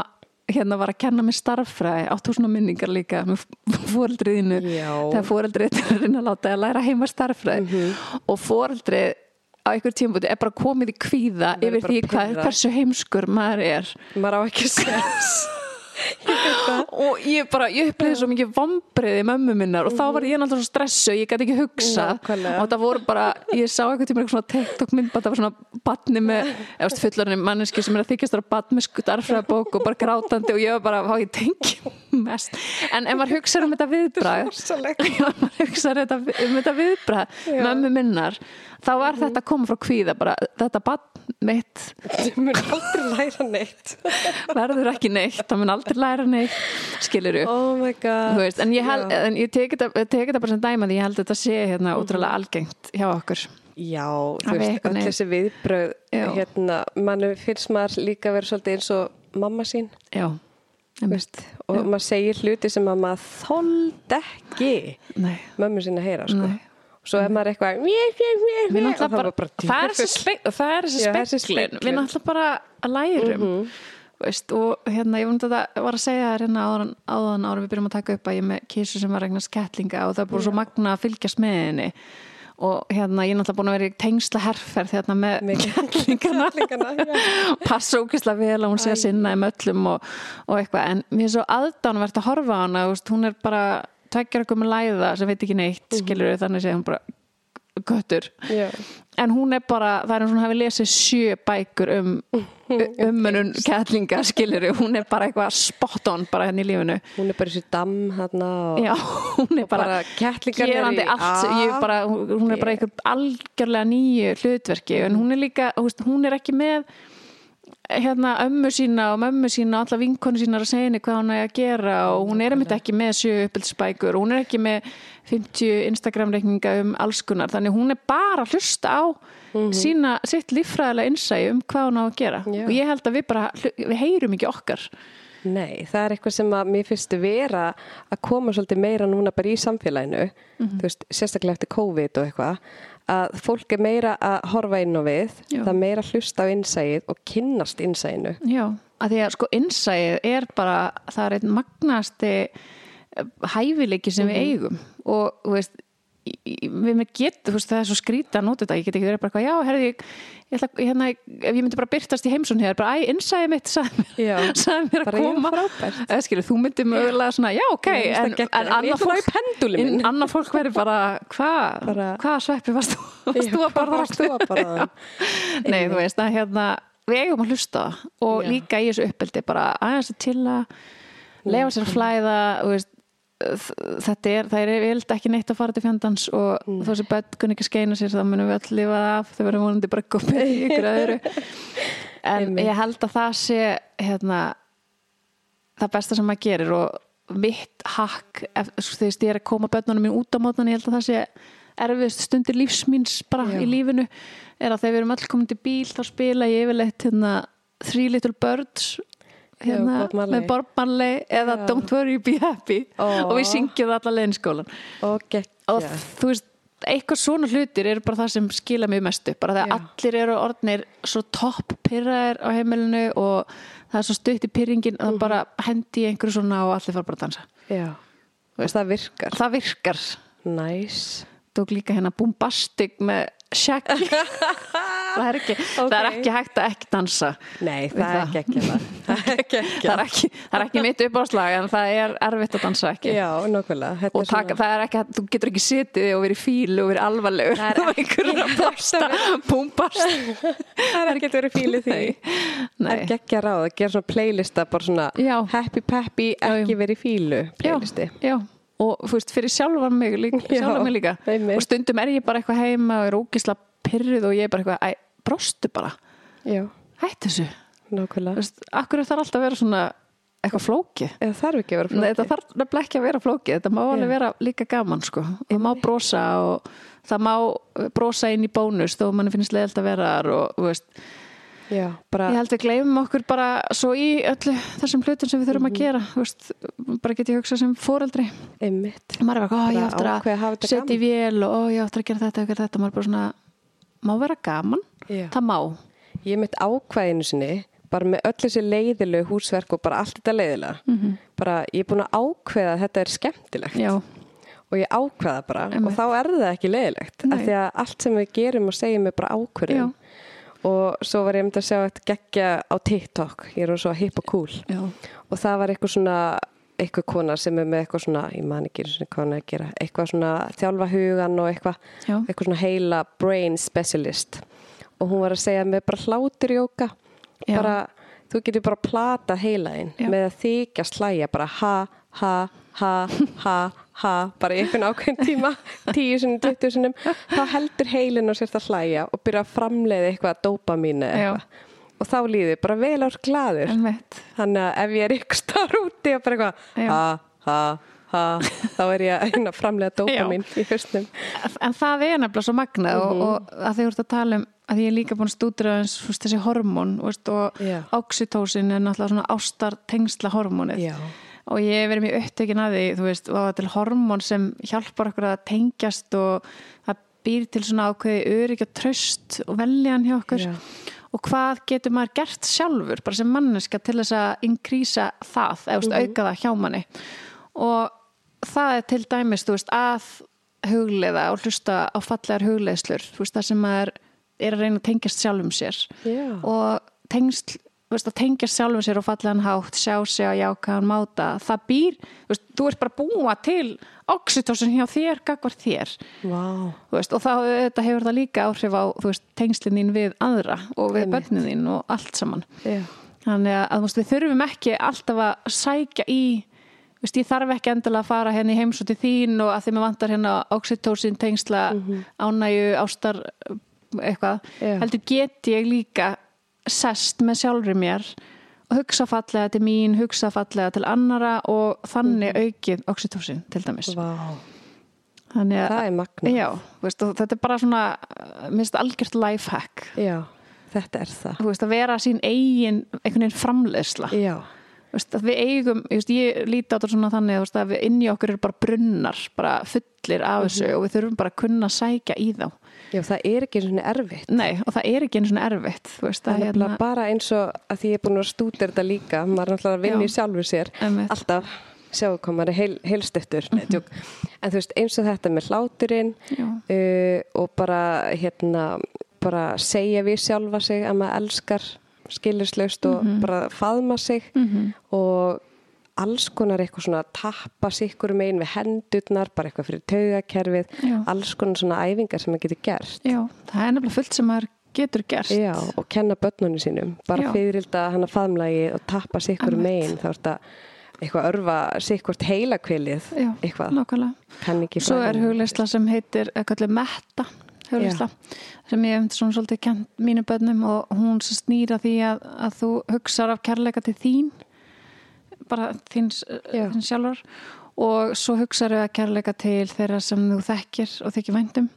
hérna var að kenna mér starffræði áttu svona minningar líka með fóreldriðinu þegar fóreldrið er að reyna að láta að læra heima starffræði Mhm. og fóreldrið á einhver tímabúti er bara komið í kvíða yfir því hvað, hversu heimskur maður er. Maður á ekki sens og ég bara, ég upplýði svo mikið vombriði mömmu minnar og þá var ég náttúrulega svo stressu ég gæti ekki hugsa Nákvæmlega. og það voru bara, ég sá eitthvað tíma eitthvað svona TikTok myndband, það var svona batni með, eftir fullarinn manneski sem er að þykjast þar batni með starfræðabók og bara grátandi og ég var bara, hvað ég tengi mest, en ef maður hugsa um þetta rosalegt ef maður hugsa þetta, um þetta viðbrað Já. mömmu minnar, þá var þetta að koma frá kvíða, bara þetta batn mitt þú mun aldrei læra neitt. Verður ekki neitt, það mun aldrei læra neitt skilur oh en ég, Já. en ég teki þetta, bara sem dæma því ég held að þetta sé hérna ótrúlega algengt hjá okkur. Já, Að þú veist, öll þessi viðbröð Já. hérna, mann finnst maður líka verið svolítið eins og mamma sín. Já, þú veist, og maður segir hluti sem að maður þóld ekki mömmu sín að heyra sko. Nei. Svo er maður eitthvað bara, bara það er þessi djöfull. spek- það er þessi Já, þessi speklun, við náttúrulega bara lærum veist, og hérna ég var að segja þér hérna áðan, áðan ára við byrjum að taka upp að ég með kísu sem var regna skettlinga og það er bara svo magna að fylgjast með henni. Og hérna ég er náttúrulega búin að vera í tengsla herferð hérna með já. passa ógeðslega vel að hún sé að sinna um öllum og, og eitthvað, en mér er svo aðdánvert að horfa á hana, veist, hún er bara tveggjara okkur með læða sem veit ekki neitt Mhm. skilur við, þannig sé hún bara göttur, Já. en hún er bara það er eins og hún hafi lesið sjö bækur um ummunun kettlinga skilur við, hún er bara eitthvað spot on bara henni í lífinu hún er bara í þessu damm hérna og Já, hún er bara bara, gerandi allt, bara, hún er bara eitthvað algjörlega nýju hlutverki en hún er líka, hún er ekki með hérna ömmu sína og mömmu sína og alla vinkonu sína að segja henni hvað hún er að gera og hún er einmitt ekki með sjö uppbyldsbækur og hún er ekki með 50 Instagram reikninga um allskunar þannig hún er bara að hlusta á sína, sitt líffræðilega innsæi um hvað hún á að gera Já. og ég held að við bara, við heyrum ekki okkar Nei, það er eitthvað sem að mér finnst vera að koma svolítið meira núna bara í samfélaginu, Mhm. þú veist, sérstaklega eftir COVID og eitthvað, að fólk er meira að horfa inn á við, Já. það er meira að hlusta á innsæið og kynnast innsæinu. Já, að því að sko innsæið er bara, það er einn magnasti hæfileiki sem við eigum og veist við með getum, þú veist, það er svo skrýta að nota þetta, ég get ekki verið bara já, herði ég, ég ætla, hérna, ef ég myndi bara byrtast í heimsón hér, bara, æ, innsæði mitt sagði mér, að Bara, koma. eða skilur, þú myndi mögulega svona, já, ok en, það en en ég annað að fólk annað fólk verður bara, hvað Bara- hvað sveppi varst þú, varst þú að borða varst þú að borða? Nei, þú veist að hérna við eigum að hlusta það og líka í þessu uppeldi bara aðeins að chilla lefa sér að flæða þú veist, þetta er, það er vild ekki neitt að fara til fjandans og mm. þó sem börn kunni ekki skeina sér þá munum við öll lifa það af þau verðum vonandi bara gópið í ykkur öðru en ég held að það sé hérna það besta sem maður gerir og mitt hakk þegar ég er að koma börnunum mín út á mótnan ég held að það sé erfiðust stundir lífsmýns bara Já. í lífinu er að þegar við erum öll komin til bíl þá spila ég yfirleitt hérna Three Little Birds hérna, Bob með Bob Marley eða Já. Don't Worry Be Happy Ó. og við syngjum það alla leiðinskólan Og geggja. og þú veist eitthvað svona hlutir eru bara það sem skila mjög mestu bara þegar Já. allir eru orðnir svo topp pyrraðir á heimilinu og það er svo stutt í pyrringin og það bara hendi í einhverju svona og allir fara bara að dansa Já, og það virkar. það virkar Næs. tók líka hérna bombastic með Shaggy. Það, ekki, það er ekki hægt að ekki dansa. Nei, það er ekki ekki það er ekki ekki það er ekki, það er ekki mitt uppáslag en það er erfitt að dansa ekki. Já, Þetta og taka, það er ekki, að- þú getur ekki setið og verið fíl og verið alvarlegur Það er að púmpast. Það er ekki verið fílið því. Það er ekki að ráða, að gera svona playlista bara svona Já. happy peppy, ekki verið fílu playlisti. já, já og veist, fyrir sjálfan mig líka, Já, sjálfan mig líka. einmitt. og stundum er ég bara eitthvað heima og er ógisla pyrrið og ég er bara eitthvað, æ, brostu bara. Já, hætti þessu, veist, akkur þarf alltaf að vera svona eitthvað flókið? Eða þarf ekki að vera Nei, flókið. þetta þarf nefnilega ekki að vera flókið. Þetta má alveg Já. vera líka gaman sko. Það má brosa og það má brosa inn í bónus þó manni finnst leiðilt að vera og veist, Já, bara ég held við gleymum okkur bara svo í öllu þessum hlutum sem við þurfum Mhm. að gera þú veist, bara get ég hugsað sem fóreldri einmitt. Maður er bara, ó, ég áttur að að setja í vél og ó, ég áttur að gera þetta og gera þetta, maður er bara svona má vera gaman, Já. það má. Ég mitt ákvæðinu sinni bara með öll þessi leiðilegu húsverk og bara allt þetta leiðilega. Mhm. bara ég er búin að ákveða að þetta er skemmtilegt. Já, og ég ákveða bara Einmitt. og þá er það ekki leiðilegt af því að allt sem við gerum og segjum er bara ákveðum og svo var ég myndi að sjá þetta geggja á TikTok. Ég er svo hip og cool já, og það var eitthvað svona eitthvað kona sem er með eitthvað svona ég man ekki sinni hvað hún er að gera eitthvað svona þjálfa hugan og eitthvað eitthvað svona heila brain specialist. Og hún var að segja með bara hlátur jóka bara, þú getur bara platað heilaðinn Já. með að þykjast hlæja bara ha, ha, ha, ha, ha bara í einhvern ákveðin tíma 10 sinni, 20 sinnum þá heldur heilin og sérst að hlæja og byrja að framleiða eitthvað dopamínu eitthvað og þá líður bara vel ár einmitt Þannig að ef ég er ykkur starf úti og bara eitthvað Já. ha, ha, ha, þá er ég að framlega dópamin í höstum. En það er nefnilega svo magnað og, og að þið voruð að tala um að ég er líka búin að stúdra þessi hormón veist, og Já. oxytósin er náttúrulega svona ástar tengsla hormónið Já. og ég hef verið mjög upptökin að því þú veist, og er til hormón sem hjálpar okkur að tengjast og það býr til svona ákveði örygg og tröst og veljan hjá okkur Já. og hvað getur maður gert sjálfur bara sem manneska til þess að inkrýsa það, eða mm auka það hjá manni og það er til dæmis, veist, að hugleiða og hlusta á fallegar hugleiðslur, veist, það sem maður er að reyna að tengjast sjálfum sér. Já. og tengsl þú veist, að tengjast sjálfum sér og fallegan hátt sjá sig á jákaðan máta það býr, þú ert bara búa til oxytocin hjá þér, gagvar þér. Veist, og þá þetta hefur það líka áhrif á tengslinn þín við aðra og við börnin þín og allt saman. Já. þannig að við þurfum ekki alltaf að sækja í þú veist, ég þarf ekki endilega að fara hérna í heimsóti þín og að því mér vantar hérna oxytocin tengsla ánægju, ástar eitthvað, Já. heldur get ég líka sest með sjálfri mér og hugsa fallega til mín, hugsa fallega til annara og þannig aukið oxytocin til dæmis Vá. þannig að Það er magna. Já, veist, og þetta er bara svona minnst algjört lifehack Já, þetta er það. veist, að vera sín eigin einhvern veginn framleiðsla Já. Við eigum, ég, líti á þetta svona þannig að við inn í okkur eru bara brunnar bara fullir af þessu og við þurfum bara að kunna sækja í þá Já, það er ekki svona erfitt. Nei, og það er ekki einu svona erfitt veist, Það að er nefnilega bara eins og að því ég er búin að stúdera þetta líka, maður er náttúrulega að vinna Já. í sjálfu sér, Einmitt. alltaf sjáu er heil, heilstöftur, mm en þú veist eins og þetta með hláturinn uh, og bara hérna, bara segja við sjálfa sig að maður elskar skilurslaust og Mhm. bara faðma sig og alls konar eitthvað svona að tappa sikkur megin við hendurnar, bara eitthvað fyrir taugakerfið, Já. alls konar svona æfingar sem maður getur gert. Já, það er nefnilega fullt sem maður getur gerst Já, og kenna börnunum sínum bara Já. fyririlda hana faðmlagi og tappa sikkur megin þá er þetta eitthvað örfa sikkurt heilakvilið eitthvað, kann ekki Svo er fræðin. hugleysla sem heitir eitthvað metta hugleysla sem ég hef svona svolítið kent mínu bönnum og hún snýra því að, að þú hugsar af kærleika til þín bara þíns, Já. þín sjálfur og svo hugsar af kærleika til þeirra sem þú þekkir og þykir væntum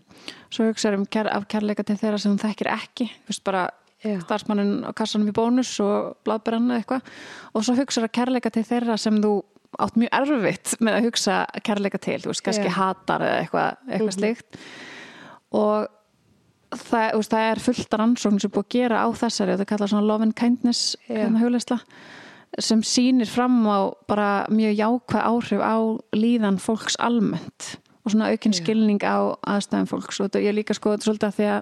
svo hugsar um kær, af kærleika til þeirra sem þú þekkir ekki þú veist bara starfsmannin á kassanum í bónus og bladbrann eða eitthvað. Og svo hugsar af kærleika til þeirra sem þú átt mjög erfitt með að hugsa kærleika til, þú veist, kannski Já. hatar eða eitthvað, eitthvað slíkt og það, veist, það er fullt rannsókn sem er búið að gera á þessari og það kallar svona love and kindness Já. hérna sem sýnir fram á bara mjög jákvæð áhrif á líðan fólks almennt og svona aukinn Já. skilning á aðstæðum fólks. Og þetta- ég líka sko þetta svolítið að því að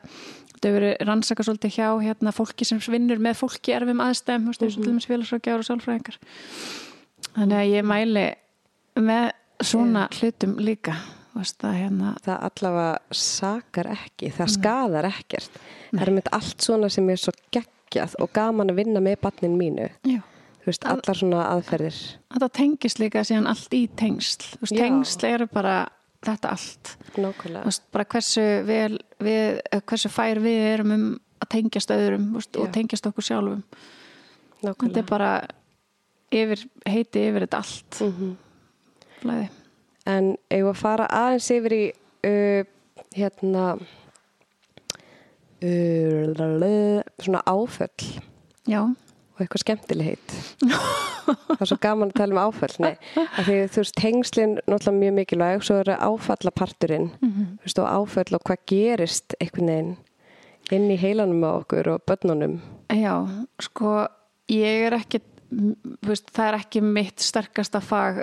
hefur verið rannsaka svolítið hjá hérna, fólki sem vinnur með fólki erfum aðstæðum, eins og til dæmis félagsrákjáður og sálfræðingar. Þannig að ég mæli með svona hlutum líka þú veist, að hérna það allavega sakar ekki, það skadar ekkert. Það er mynd allt svona sem er svo geggjað og gaman að vinna með barnin mínu. já. Þú veist, allar svona aðferðir. þetta tengist líka síðan allt í tengsl þú veist, Já. tengsl eru bara þetta allt veist, bara hversu vel við, eh, hversu fær við erum um að tengjast öðrum veist, og tengjast okkur sjálfum þetta Nákvæmlega. er bara yfir, heiti yfir þetta allt Mhm. flæði. En eigum að fara aðeins yfir í uh, hérna uh, svona áföll já, og eitthvað skemmtileg heit. það er svo gaman að tala um áföll, nei. Af Því þú veist, tengslinn náttúrulega mjög mikilvæg, svo er áfallaparturinn, þú veist, og áföll og hvað gerist einhvern veginn inn í heilanum á okkur og börnunum. já, sko ég er ekki þú veist, það er ekki mitt sterkasta fag,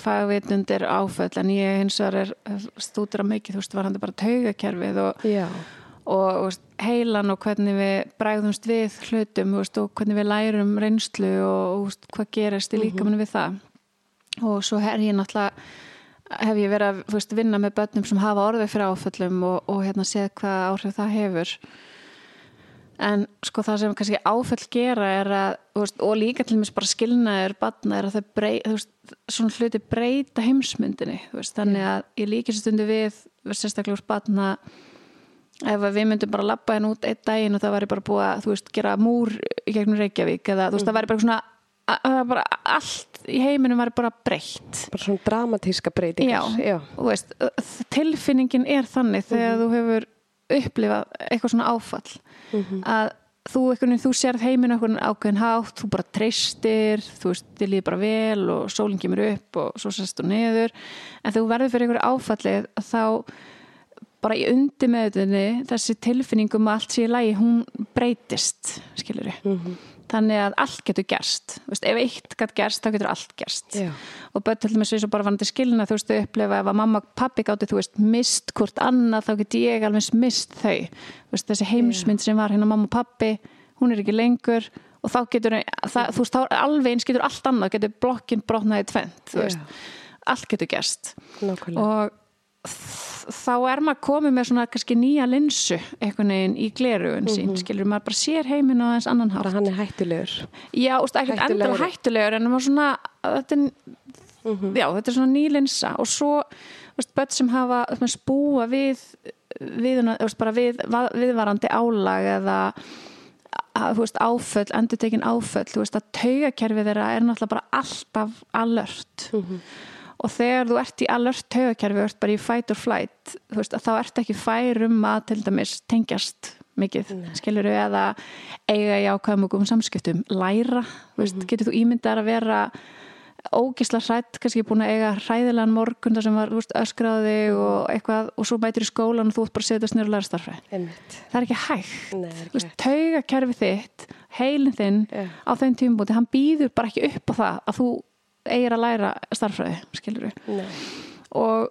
fagvitundir áföll en ég hins vegar er stútur að mikið, þú veist, varandi bara taugakerfið og og veist, heilan og hvernig við bræðumst við hlutum veist, og hvernig við lærum reynslu og hvað gerist í líkamann við það. Og svo er ég náttúrulega hef ég verið að vinna með börnum sem hafa orðið fyrir áföllum og, og hérna séð hvað áhrif það hefur en sko það sem kannski áföll gera er að veist, og líka til mér bara skilnaður barna er að þau brey, þú veist, svona hluti breyta heimsmyndinni veist, þannig að ég líka sér stundu við sérstaklega úr barna ef við myndum bara labba henn út einn daginn og það væri bara búið að, þú veist, gera múr í gegnum Reykjavík eða þú veist, það væri bara svona bara allt í heiminum væri bara breytt Bara svona dramatíska breytingar. Já. og þú veist, tilfinningin er þannig þegar þú hefur upplifað eitthvað svona áfall. Að þú, veginn, þú sérð heiminn ákveðin hátt, þú bara treystir þú veist, þið líður bara vel og sólinn kemur upp og svo sérst þú neður en þú verður fyrir einhverju áfallið þá bara í undir meðutinni þessi tilfinningum að allt sé í lagi, hún breytist skilur þannig að allt getur gerst. Veist, ef eitt gætt gerst, þá getur allt gerst. Já. og börn til dæmis eins og bara vanandi skilna þú veist, þau upplefa ef að mamma og pappi gátti þú veist, mist hvort annað, þá get ég alveg mist þau, veist, þessi heimsmynd sem var hérna mamma og pappi, hún er ekki lengur. Og þá getur það, þú veist, þá alveg eins getur allt annað, getur blokkin brotnaði tvent, þú Já. veist. Allt getur gerst. Nákvæmlega. og þá er maður komið með svona kannski nýja linsu einhvern veginn í glerugun sín skilur maður bara sér heiminn á aðeins annan hátt. Bara hann er hættulegur. Já, úst, ekkert endur hættulegur en maður svona þetta er, já, þetta er svona nýlinsa og svo úst, börn sem hafa spúa við við, úst, bara við va- viðvarandi álag eða að, veist, áföll, endur tekin áföll þú veist að taugakerfið þeirra er náttúrulega bara alltaf alert og þegar þú ert í alert taugakerfi og ert bara í fight or flight þú veist, þá ert ekki fær um að til dæmis tengjast mikið, skilur við eða eiga í góðum samskiptum. Læra, þú veist, getur þú ímyndar að vera ógisla hrætt kannski búin að eiga hræðilegan morgun þar sem var þú veist, öskraði og eitthvað og svo mætir í skólan og þú ert bara að setja læra starfræði. Einmitt. það er ekki hægt. Nei, er Þú ekki veist, taugakerfi þitt, heilin þinn Já. á þeim tímubúti, hann býður bara ekki upp á það að þú eigir að læra starffræði, skilur við Nei. og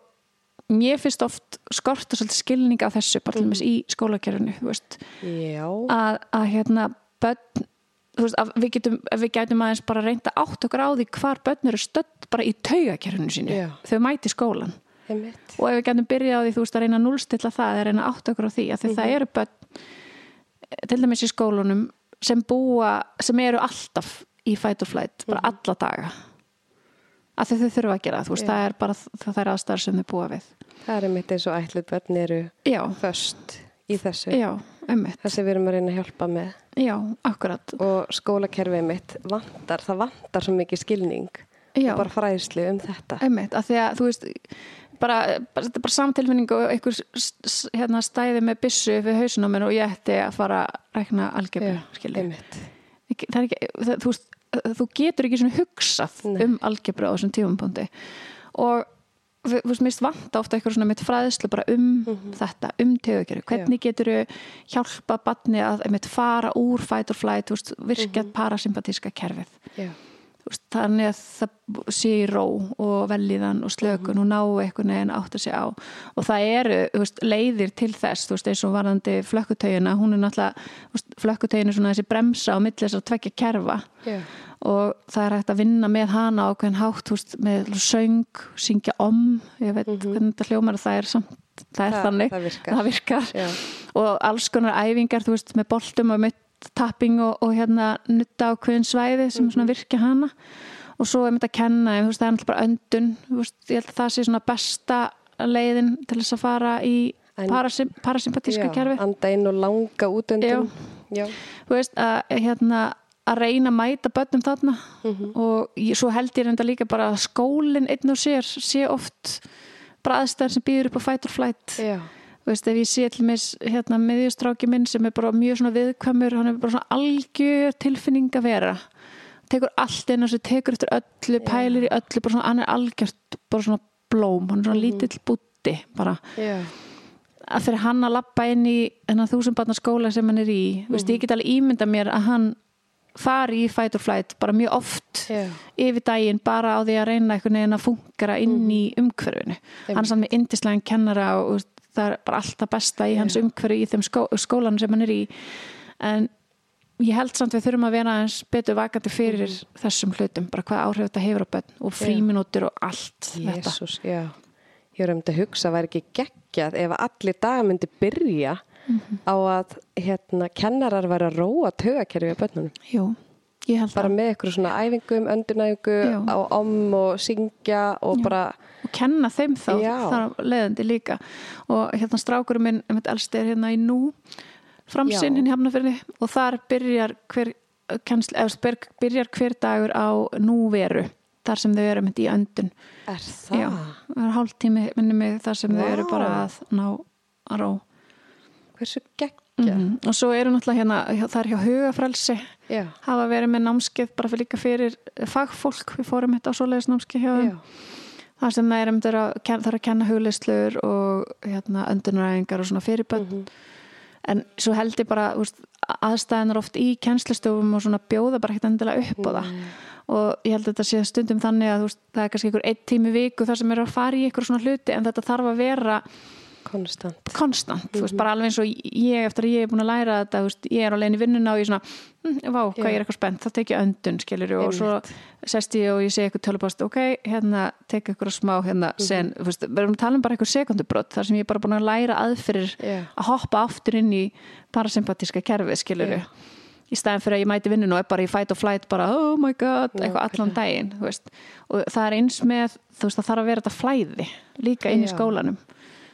mér finnst oft skorta svolítið skilning á þessu bara til dæmis í skólakerfinu þú veist, að, að hérna börn þú veist, að við, getum, að við gætum aðeins bara reynda átt okkur á því hvar börn eru stödd bara í taugakerfinu sínu. Já. þau mæti skólan. Einmitt. og ef við gætum byrjað á því þú veist að reyna að núlstilla það eða reyna að átta okkur á því að því það eru börn til dæmis í skólunum sem búa, sem eru alltaf í fight or flight, bara alla daga að þau þurfa að gera veist, það er bara það er aðstæðar sem þau búa við Það er einmitt eins og ætluð börn eru já, föst í þessu. já, Það sem við erum að reyna að hjálpa með. já, akkurat Og skólakerfið mitt vantar, það vantar svo mikið skilning. já, Og bara fræðslu um þetta. ummitt, að því að þú veist bara, bara, þetta er bara samtilfinning og einhver hérna stæði með byssu fyrir mér og ég ætti að fara að Einmitt. Ekki- það er ekki, það, þú, veist, þú getur ekki svona hugsað Nei. um algebru á þessum tífumpunkti og þú veist, mist vanta ofta eitthvað svona mitt fræðslu bara um þetta, um tegugjöru, hvernig getur hjálpa batni að einmitt fara úr fight or flight, veist, virkjað parasympatíska kerfið? Já. Þannig að það sé í ró og velíðan og slökun og ná einhvern veginn átt að sé á. Og það eru veist, leiðir til þess veist, eins og varðandi flökkutögina hún er náttúrulega, flökkutögin er svona þessi bremsa á millis að tvekja kerfa. Já. og það er hægt að vinna með hana á hvern hátt, veist, með söng syngja om, ég veit hvernig þetta hljómar það er samt, það er Það- þannig. það virkar. það virkar. Og alls konar æfingar, þú veist, með boltum og með tapping og, og hérna nutta á hvern svæði sem svona virkja hana. Og svo er mitt að kenna þú veist, það er náttúrulega bara öndun veist, ég held að það sé svona besta leiðin til þess að fara í En- parasym, parasympatíska Já, kerfi. anda inn og langa út undan Já. þú veist, að hérna að reyna að mæta börnum þarna. Og ég, svo held ég reynda líka bara að skólinn einn og sér sé oft bara aðstæðar sem býður upp á fight or flight. Já. Þú veist, ef ég sé til mis hérna miðjustráki minn sem er bara mjög svona viðkvæmur hann er bara svona algjör tilfinning að vera. Tekur allt inn á sig, tekur eftir öllu, pælir í öllu bara svona, hann er algjört bara svona blóm, hann er svona lítill bútti bara, Já. að fyrir hann að lappa inn í þennan þúsundbarnar skóla sem hann er í mm veist, ég get alveg ímynda mér að hann fari í fight or flight bara mjög oft Já. yfir daginn bara á því að reyna einhvern veginn að fungera inn í umhverfinu. Hann er samt með indislega kennara og þú það er bara alltaf besta í hans umhverfi í þeim skó, skólan sem hann er í. En ég held samt við þurfum að vera eins betur vakandi fyrir þessum hlutum, bara hvað áhrif þetta hefur á bönn og fríminútur og allt þetta. Jésús, já. Ég var um þetta að hugsa, væri ekki geggjað ef allir dagar myndi byrja á að hérna, kennarar væri að róa tögakerfi á börnunum. Jú, Bara með eitthvað svona æfingum, öndunæfingu Já. á om og syngja og bara, og kenna þeim þá Já. þar leðandi líka og hérna strákurum minn, um þetta elsti er hérna í nú framsinn Já. hinn í Hafnafyrði og þar byrjar hver kennsl, eða byr- byrjar hver dagur á núveru þar sem þau eru myndi í öndun er það? Já, það er hálftími minni mig þar sem þau eru bara að ná að ró Hversu geggjað? mm og svo eru náttúrulega hérna það er hjá hugafrelsi Já. hafa verið með námskeið bara fyrir líka fyrir fagfólk, við fórum þetta á svoleiðis námskeið hjá þeim. Þar sem það er um þeirra að kenna, það er að kenna hugleislur og hérna, öndunaræðingar og svona fyrirbönn en svo held ég bara úst, aðstæðanar oft í kennslistofum og svona bjóða bara ekkert endilega upp á það. Og ég held þetta sé stundum þannig að úst, það er kannski einhver einn tími viku þar sem er að fara í einhver svona hluti en þetta þarf að vera Konstant. konstant, þú veist, bara alveg eins og ég eftir að ég er búin að læra þetta, veist, ég er á í vinnuna og ég er svona, hm, vá, hvað Já. ég er eitthvað spennt þá tek ég öndun, skilur og svo sest ég og ég segi eitthvað tölupast ok, hérna, tek eitthvað smá hérna, sen, þú veist, við erum að tala um bara eitthvað sekundubrótt þar sem ég er bara búin að læra aðfyrir Já. að hoppa aftur inn í parasympatíska kerfið, skilur Já. í staðin fyrir að ég mæti vinnun og er bara í fight or flight bara, oh my god, eitthvað allan daginn og það er eins með þú veist, það þarf að vera þetta flæði líka inn í skólanum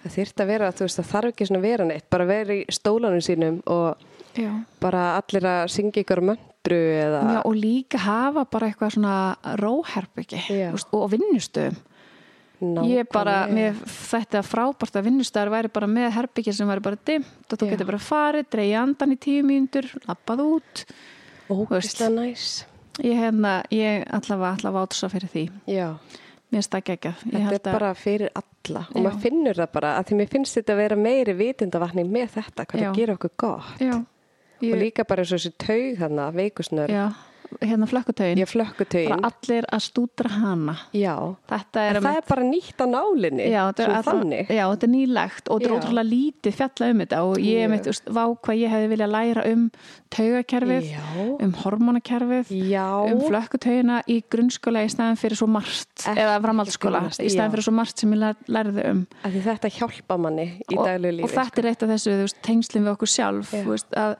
Það þyrfti að vera, þú veist, það þarf ekki svona að vera neitt, bara vera í stólanum sínum og Já. bara allir að syngja ykkur möndru eða... Já, og líka hafa bara eitthvað svona róherbyggi og vinnustöðum. Ég bara, mér þetta frábært að vinnustöðar væri bara með herbyggi sem væri bara dimmt og þú getur bara farið, dreigja andan í tíu mínútur lappað út. Ógislega næs. ég, hérna, ég allavega, allavega átsa fyrir því. Já, mér finnst það geggjað. Ég þetta er bara fyrir alla og maður finnur það bara að því mér finnst þetta að vera meiri vitundavakning með þetta, hvað það gerir okkur gott. já, Og ég, líka bara eins og þessi taug þarna, veikusnör, já, hérna flökkutögin ég flökkutögin. bara allir að stúdra hana Já, þetta er, það er bara nýtt á nálinni, Já, þetta er, já, þetta er nýlegt og þetta er Já. ótrúlega lítið fjalla um þetta og ég veist, vá hvað ég hefði viljað læra um taugakerfið, Já. um hormonakerfið, Já. um flökkutögina í grunnskóla í staðan fyrir svo margt, Ekki eða framhaldsskóla, í staðan já. fyrir svo margt sem ég lær- lærði um. Þetta hjálpa manni í og, daglegu lífi. sko. og þetta er eitt af þessu, tengslinn við okkur sjálf, Já. veist, að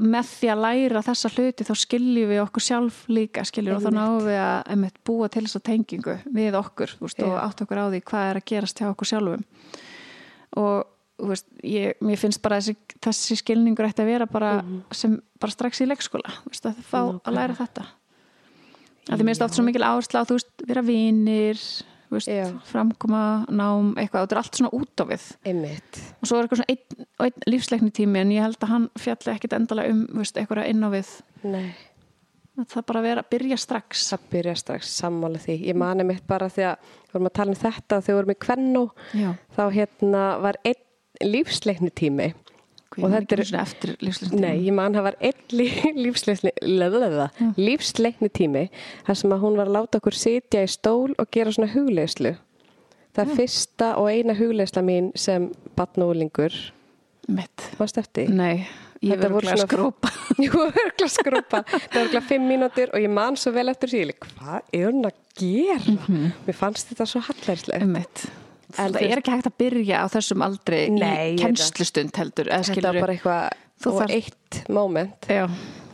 með því að læra þessa hluti þá skiljum við okkur sjálf líka skiljum og þá náum við að einmitt, búa til þessa tengingu við okkur veist, og átt okkur á því hvað er að gerast hjá okkur sjálfum. Og veist, ég, mér finnst bara þessi, þessi skilningur ætti að vera bara sem bara strax í veist, að fá að læra þetta. Að því mér finnst oft svo mikil áhersla á þú veist, vera Já. Framkoma, nám, eitthvað og þetta er allt svona út á við Einmitt. og svo er eitthvað svona einn, einn lífsleikni tími en ég held að hann fjalli ekkit endala um veist, eitthvað inn á við Nei. það er bara að vera, byrja strax Það byrja strax sammála því. Ég mani mitt bara því að við vorum að tala um þetta þegar við vorum í Kvennó já, þá hérna var einn lífsleikni tími Og ég þetta ekki er- eftir lífsleysni Nei, ég man það var einn lífsleikni, lífsleikni tími þar sem að hún var að láta okkur sitja í stól og gera svona hugleyslu. Það er fyrsta og eina hugleysla mín sem batnúlingur. mitt? Nei, ég verður að skrópa Jú, örgla skrúpa. Það var örgla fimm mínútur og ég man svo vel eftir síli. Hvað er hún að gera? Mér fannst þetta svo hallærslega. mitt En Það er ekki hægt að byrja á þessum aldrei Nei, í kennslustund heldur Þetta var bara eitthvað og eitt moment. Já,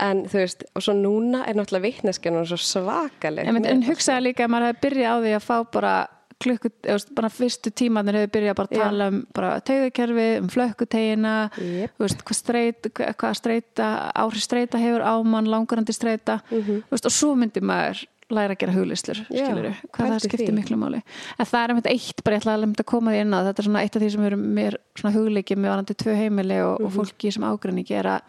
En þú veist, og svo núna er náttúrulega vitneskjan og svo svakaleg. en, en hugsaði líka að maður hefði byrjað á því að fá bara klukku, eða, bara fyrstu tímanir hefði byrjað bara að tala um bara taugakerfi, um flökkutegina veist, hvað streit hvað streita, áhrif streita hefur á mann langurandi Mhm. þú veist, og svo myndi maður læra að gera huglistur Já, skilur hvað það skiptir því. miklu máli en það er einmitt eitt, bara ég ætla að lemta að koma því inn á þetta er svona eitt af því sem eru mér svona hugleikið með varandi tvö heimili og, Mhm. og fólki sem ágrinningi er að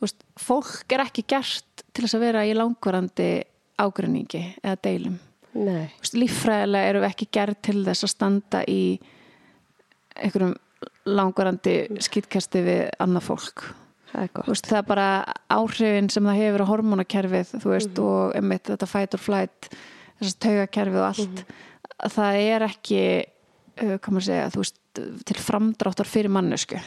veist, fólk er ekki gert til þess að vera í langvarandi ágrinningi eða deilum líffræðilega erum við ekki gerð til þess að standa í einhverjum langvarandi skýtkasti við annað fólk Það er það er bara áhrifin sem það hefur á hormonakerfið þú veist, og einmitt þetta fight or flight þessast taugakerfið og allt. Það er ekki maður segja, veist, til framdráttar fyrir mannesku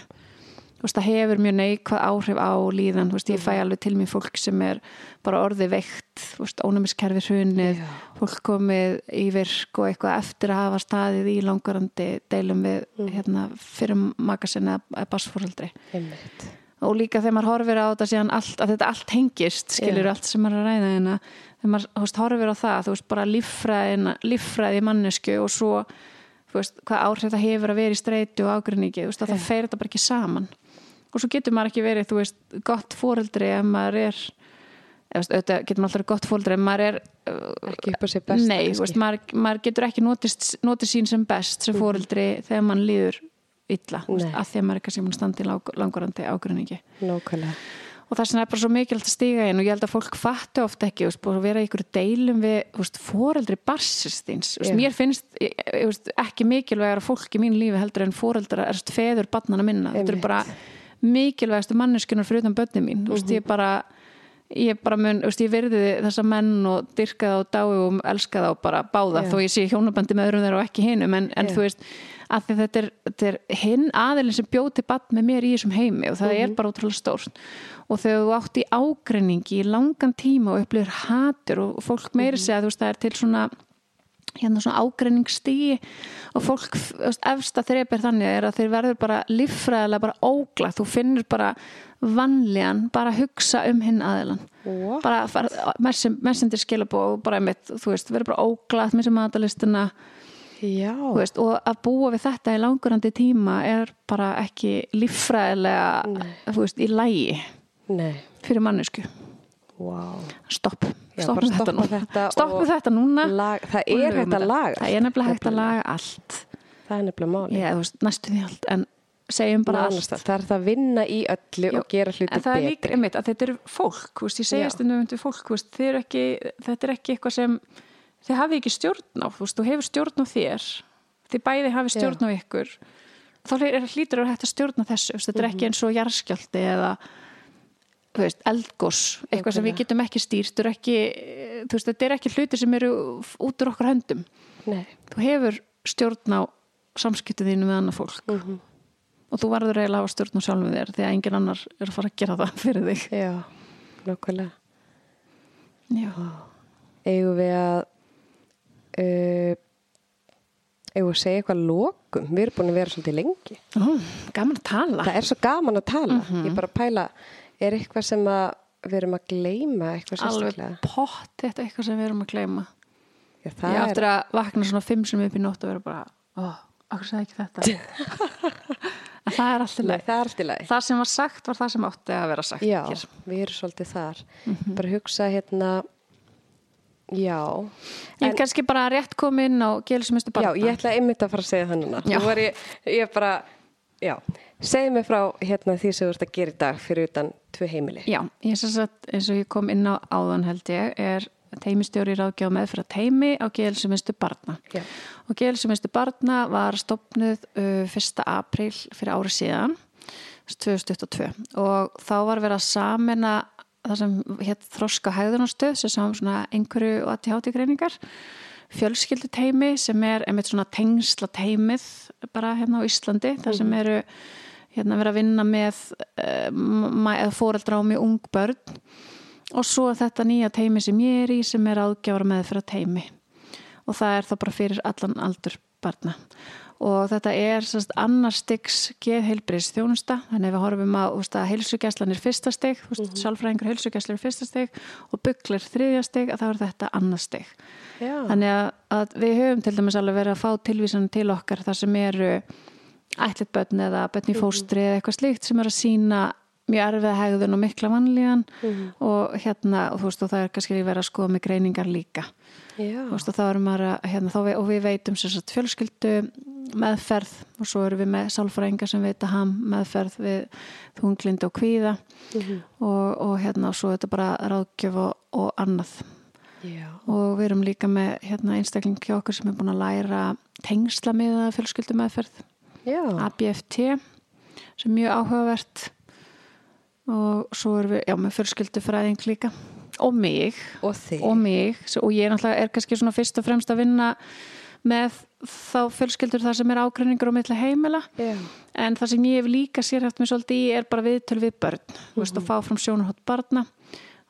veist, það hefur mjög neikvað áhrif á líðan veist, ég fæ alveg til mér fólk sem er bara orðið veikt, ónæmiskerfið hrunið, Já. fólk komið í virk og eitthvað eftir að hafa staðið í langvarandi deilum við hérna, fyrir makasinni eða basfóreldri Einmitt. Og líka þegar maður horfir á þetta síðan allt, að þetta allt hengist, skilur Já. allt sem maður er að ræða hérna þegar maður veist, horfir á það, þú veist, bara líffræðin líffræði mannesku og svo þú veist, hvað áhrif það hefur að vera í streitu og ágrinningi, að það fer þetta bara ekki saman og svo getur maður ekki verið, þú veist, gott fóreldri ef maður er auðvitað getur maður alltaf gott fóreldri ef maður er uh, Ekki upp á sig best. Nei, veist, maður, maður getur ekki notist, notið sín sem best sem fóreldri þegar mann líður illa, að því að maður er kannski mun standi langvarandi ágrinningi Nákvæmlega. og það sem er bara svo mikilvægt að stíga inn og ég held að fólk fattu ofta ekki veist, að vera í ykkur deilum við foreldri barsistins Já. mér finnst veist, ekki mikilvægar fólk í mín lífi heldur en foreldra er feður barnana minna þetta er Einmitt. bara mikilvægastu manneskunar fyrir utan börnin mín þú veist, Mhm. ég bara ég bara mun, veist, ég virði þessa menn og dyrka það og dái og elska það og bara báða Já. þó ég sé hjónabandi með öðrum þeirra og ekki hinum en, en Já. þú veist, að því þetta er, þetta er hinn aðilin sem bjóð til barn með mér í þessum heimi og það Mhm. er bara útrúlega stórt og þegar þú átt í ágreiningi í langan tíma og upplifir hatur og fólk meiri Mhm. segja, þú veist, það er til svona hérna svona ágreiningsstígi og fólk, efsta þreip er þannig er að þeir verður bara líffræðilega bara ógla, þú finnur bara vanlíðan, bara hugsa um hinn aðilan What? bara messendir skilabóð og bara mitt, þú veist, verður bara óglað með sem matalistina Já. veist, og að búa við þetta í langurandi tíma er bara ekki líffræðilega veist, í lægi Nei. fyrir mannesku Wow. stopp, stoppum bara þetta þetta þetta núna Lag, það er hægt að laga. það er nefnilega hægt að laga allt Það er nefnilega máli. Já, veist, næstu því allt en segjum bara Nánast allt. Það er það að vinna í öllu Já, og gera hluti betri. þetta er fólk ég segja Já. stundum við fólk þetta er ekki eitthvað sem þið hafið ekki stjórn á þú veist, þú hefur stjórn á þér þið bæði hafið stjórn á ykkur þá hlýtur að vera hægt að stjórna þessu þetta er Mhm. ekki eins og jarðskjálti eða veist, eldgós eitthvað sem við getum ekki stýrt ekki, veist, þetta er ekki hluti sem eru út úr okkar höndum Nei. þú hefur stjórn á samskiptið þínu með annað fólk Mhm. og þú verður eiginlega að hafa stjórn á sjálfum þér því að engin annar er að fara að gera það fyrir þig Já. Nákvæmlega. Já, Eigum við að uh, eigum við að segja eitthvað lokum. Við erum búin að vera svolítið lengi. Ó, gaman að tala Það er svo gaman að tala. Mhm. Ég bara pæla, er eitthvað sem að við erum að gleyma eitthvað alveg sérstaklega? pott þetta eitthvað sem við erum að gleyma Já, Ég það áttur að vakna svona fimm sem upp í nótt og vera bara, ó, okkur sagði ekki þetta en það er Nei, leið það er það sem var sagt var það sem átti að vera sagt Já, hér. við erum svolítið þar. Mhm. Bara hugsa hérna, já. Ég er kannski bara rétt komið inn á gelsumustu Já, ég ætla einmitt að fara að segja. Já. Nú var ég, ég bara, já, segðu mig frá hérna því sem þú ert að gera í dag fyrir utan tvö heimili. Já, ég sem sagt, eins og ég kom inn á áðan held ég, er teimistjóri ráðgjá með fyrir að teimi á gelsumustu barna. Já. Og gelsumustu barna var stopnuð uh, 1. apríl fyrir ári síðan 2022 og þá var verið að samena það sem hétt þroska hæðunarstöð sem saman svona einhverju og aðti háti greiningar. Fjölskylduteimi sem er einmitt svona tengsla teimið bara hérna á Íslandi þar sem eru hérna verið að vinna með fóreldra á mjög ung börn. Og svo þetta nýja teimi sem ég er í sem er aðgjafara með fyrir teimi og það er þá bara fyrir allan aldur barna og þetta er sérst, annar styggs geðheilbriðs þjónusta þannig að við horfum á að heilsugjæslan er fyrsta stygg mm -hmm. sálfræðingur heilsugjæslan er fyrsta stygg og bygglir þriðja stygg að það er þetta annar stygg þannig að, að við höfum til dæmis alveg verið að fá tilvísan til okkar þar sem eru ætlit börn eða börn í fóstri eða eitthvað slíkt sem er að sína mjög erfið hegðun og mikla vanlíðan. Mm -hmm. og hérna og, veist, og það er kannski verið að skoða með greiningar líka veist, og, að, hérna, við, og við veitum sagt, fjölskyldu meðferð og svo erum við með sálfræðingar sem veit að ham meðferð við þunglind og kvíða mm -hmm. og, og hérna og svo er þetta bara ráðgjöf og, og annað Já. og við erum líka með hérna, einstakling hjá okkur sem er búin að læra tengsla með fjölskyldu meðferð Já. ABFT sem er mjög áhugavert og svo erum við já, með fjölskyldu fræðing líka og mig og, og mig og ég er náttúrulega er kannski svona fyrst og fremst að vinna með þá fjölskyldur þar sem er ákveðningur á milli heimila yeah. en það sem ég hef líka sérhæft mér svolítið í er bara viðtöl við börn mm -hmm. veist, og fá fram sjónarhótt barna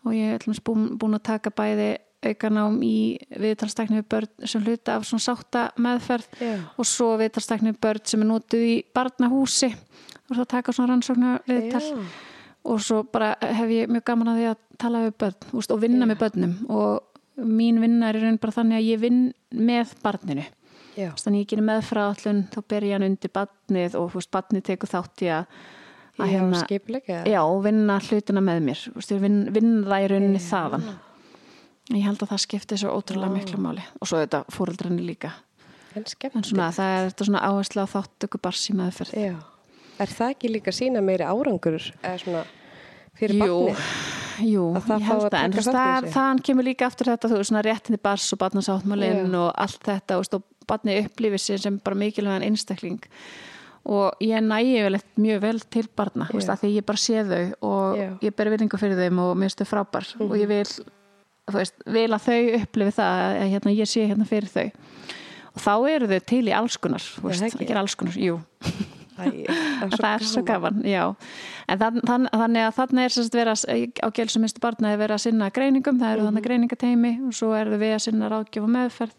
og ég er búin, búin að taka bæði aukanám í viðtalstakni við börn sem hluta af svona sátta meðferð yeah. og svo viðtalstakni við börn sem er nótið í barnahúsi og svo taka svona rannsóknar viðtal yeah. og svo bara hef ég mjög gaman að því að tala við börn veist, og vinna með börnum. Og mín vinna er í raun bara þannig að ég vinn með barninu. Já. þannig ég gerir meðfraðallun þá ber ég hann undir barnið og veist, barnið tekur þátt í að að hérna, já, vinna hlutina með mér. Vin, vinna það í rauninni þaðan. Ég held að það skiptir svo ótrúlega miklu máli. Og svo þetta fóröldranni líka. En, svona, það er þetta svona áherslu á þáttöku barsi meðferð. Já. er það ekki líka sína meiri árangur svona fyrir barnið? Jú, ég held það, en það, þann kemur líka aftur þetta, þú veist, svona réttinni bars og barnasáttmálinn og allt þetta og barni upplifir sér sem bara mikilvægan einstakling. Og ég næði vel mjög vel til barna yeah. veist, því ég bara sé þau og yeah. ég ber virðingu fyrir þeim og mér þau frábær. Mm og ég vil, veist, vil að þau upplifi það að hérna, ég sé hérna fyrir þau. Og þá eru þau til í allskunar ekki? allskunar, jú Æ, það, það er svo gaman en þann, þann, þannig að þannig er vera, á gælsumistu barna að vera að sinna greiningum, það eru mm þannig greiningateimi og svo eru við að sinna ráðgjöf og meðferð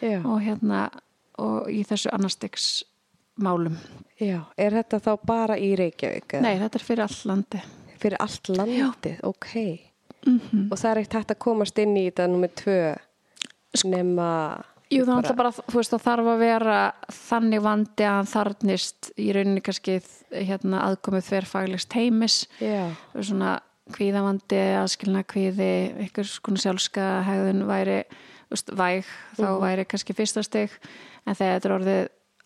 Já. og hérna og í þessu annarstegs málum Já, er þetta þá bara í Reykjavík? Nei, þetta er fyrir all landi Fyrir allt landi, Já. ok mm -hmm. og það er eitt hægt að komast inn í þetta nummið tvö sko, nema Jú, það bara... bara, þú veist, það þarf að vera þannig vandi að þarnist í rauninni kannski hérna, aðkomið þverfaglegst heimis svona kvíðavandi, aðskilna kvíði, einhvers svona sjálfska hegðun væri veist, væg þá mm. væri kannski fyrsta steg en þegar þetta er orðið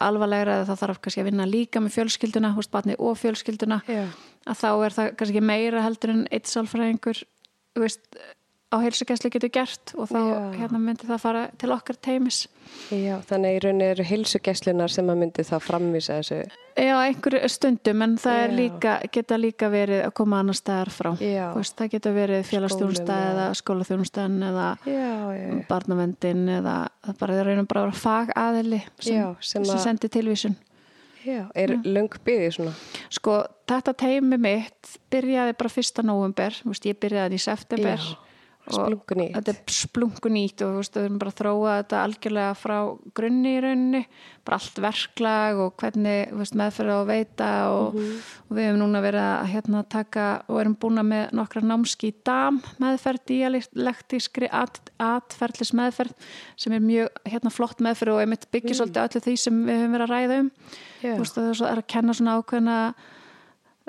alvarlegra þá þarf kannski að vinna líka með fjölskylduna húst batni og fjölskylduna yeah. að þá er það kannski meira heldur en eitt sálfræðingur veist, á heilsugæsli getur gert og þá hérna myndi það fara til okkar teimis Já, þannig í rauninni eru heilsugæslunar sem að myndi það framvísa þessu. Já, einhverju stundum en það líka, geta líka verið að koma annar staðar frá. Vist, það geta verið félagstjónustæð eða skólaþjónustæðin eða barnavendin eða það bara er rauninni bara fag aðili sem, Já, sem, sem sendir tilvísun. Já, er Já. lung byggðið svona? Sko, þetta teimi mitt byrjaði bara fyrsta nógumber, ég byrjaði í september. Já splungunýtt þetta er splungunýtt og við erum bara að þróa þetta algjörlega frá grunni í rauninni bara allt verklag og hvernig veist, meðferða og veita og, mm -hmm. og við hefum núna verið að hérna, taka og erum búin með nokkra námski í dam meðferð, dialektískri at, atferðlis meðferð sem er mjög hérna, flott meðferð og einmitt byggja mm. svolítið öllu því sem við hefum verið að ræða um yeah. veist, það er að kenna svona ákveðna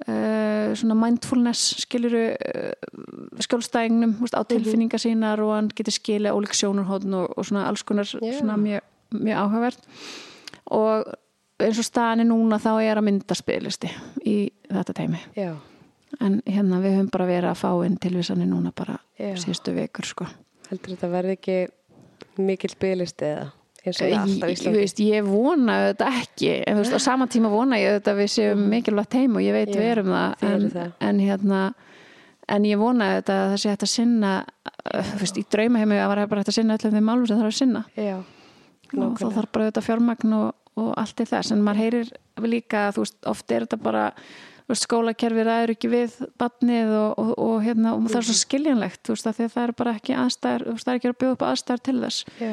Uh, svona mindfulness skiluru uh, skjólstæðingnum á mhm. tilfinningar sínar og hann getur skilja ólík sjónurhóðn og, og svona alls konar yeah. svona mjög, mjög áhugavert og eins og staðinni núna þá er að mynda spilisti í þetta teimi Já. en hérna við höfum bara verið að fá inn tilvísanir núna bara Já. síðustu vekur sko Heldur þetta verði ekki mikil spilisti eða eins og við alltaf í Ég, Íslandi veist, ég vona þetta ekki en veist, á sama tíma vona ég þetta að við séum mikilvægt heim og ég veit. Já, við erum það en, það. en hérna en ég vona þetta að það sé hægt að sinna uh, veist, í draumaheimi að vera bara hægt að sinna öllum þeim málum sem þarf að sinna. Já, og þá þarf bara þetta fjármagn og, og allt til þess, en maður heyrir líka, veist, oft er þetta bara skólakerfi ræður ekki við badnið og, og, og, hérna, og það er svo skiljanlegt, þú veist, því að það er bara ekki veist, það er ekki að bjóða upp aðstæður til þess. Já,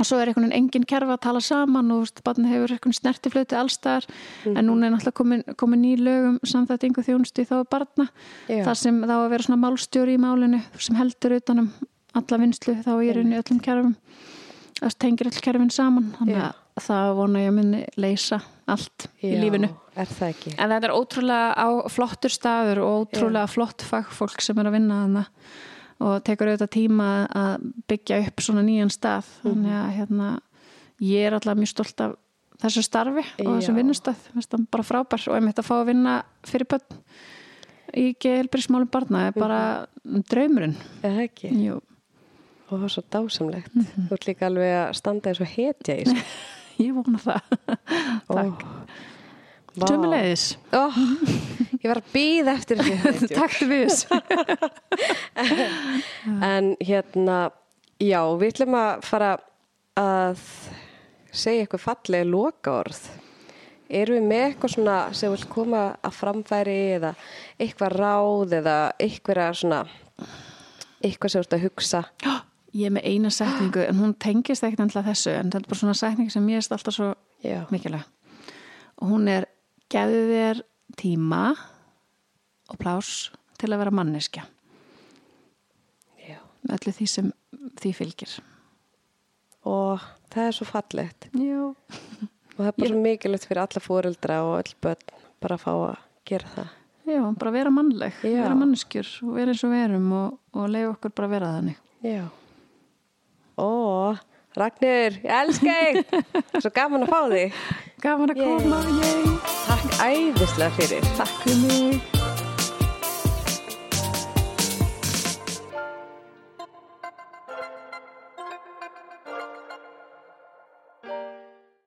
og svo er einhvern veginn engin kerfi að tala saman og badnið hefur einhvern snertiflöti allstæðar, en núna er náttúrulega komin, komin ný lögum samþættingu þjónustu í þá barna, Já. þar sem þá að vera svona málstjóri í málinu sem heldur utanum alla vinslu þá í rauninni í öllum kerfum. Það tengir öll kerfin saman. Þannig Já. að það vona ég að muni leysa allt í Já, lífinu. það ekki? en þetta er ótrúlega flottur staður og ótrúlega flott fagfólk sem er að vinna þarna og tekur auðvitað tíma að byggja upp svona nýjan stað þannig að hérna, ég er alltaf mjög stolt af þessu starfi og þessum Já. vinnustað, það er bara frábær og einmitt að fá að vinna fyrir börn í geilbrísmálum barna er bara draumurinn Er það ekki? Jú. Og það var svo dásamlegt. Mhm. Þú ert líka alveg að standa eins og hetja í þessu. ég vona það Takk. Tömmulegis Ó, ég var að býða eftir þessu. Takk við En hérna, já, við ætlum að fara að segja eitthvað fallega lokaorð. Erum við með eitthvað svona sem vil koma að framfæri eða eitthvað ráð eða eitthvað svona, eitthvað sem þú ert að hugsa? Ég er með eina setningu en hún tengist ekkert endla þessu en þetta er bara svona setning sem ég er alltaf svo Já. mikilvæg og hún er gefðu þér tíma og plás til að vera manneskja með öllu því sem því fylgir Og það er svo fallegt. Já, Og það er bara svo mikilvægt fyrir alla fóreldra og öll börn bara að fá að gera það. Já bara vera mannleg, Já. vera manneskjur og vera eins og við erum og, og leiða okkur bara að vera þannig Já. Ó, Ragnir, ég elska þig. Svo gaman að fá þig. Gaman að koma, yay. Takk æðislega fyrir. Takk fyrir mig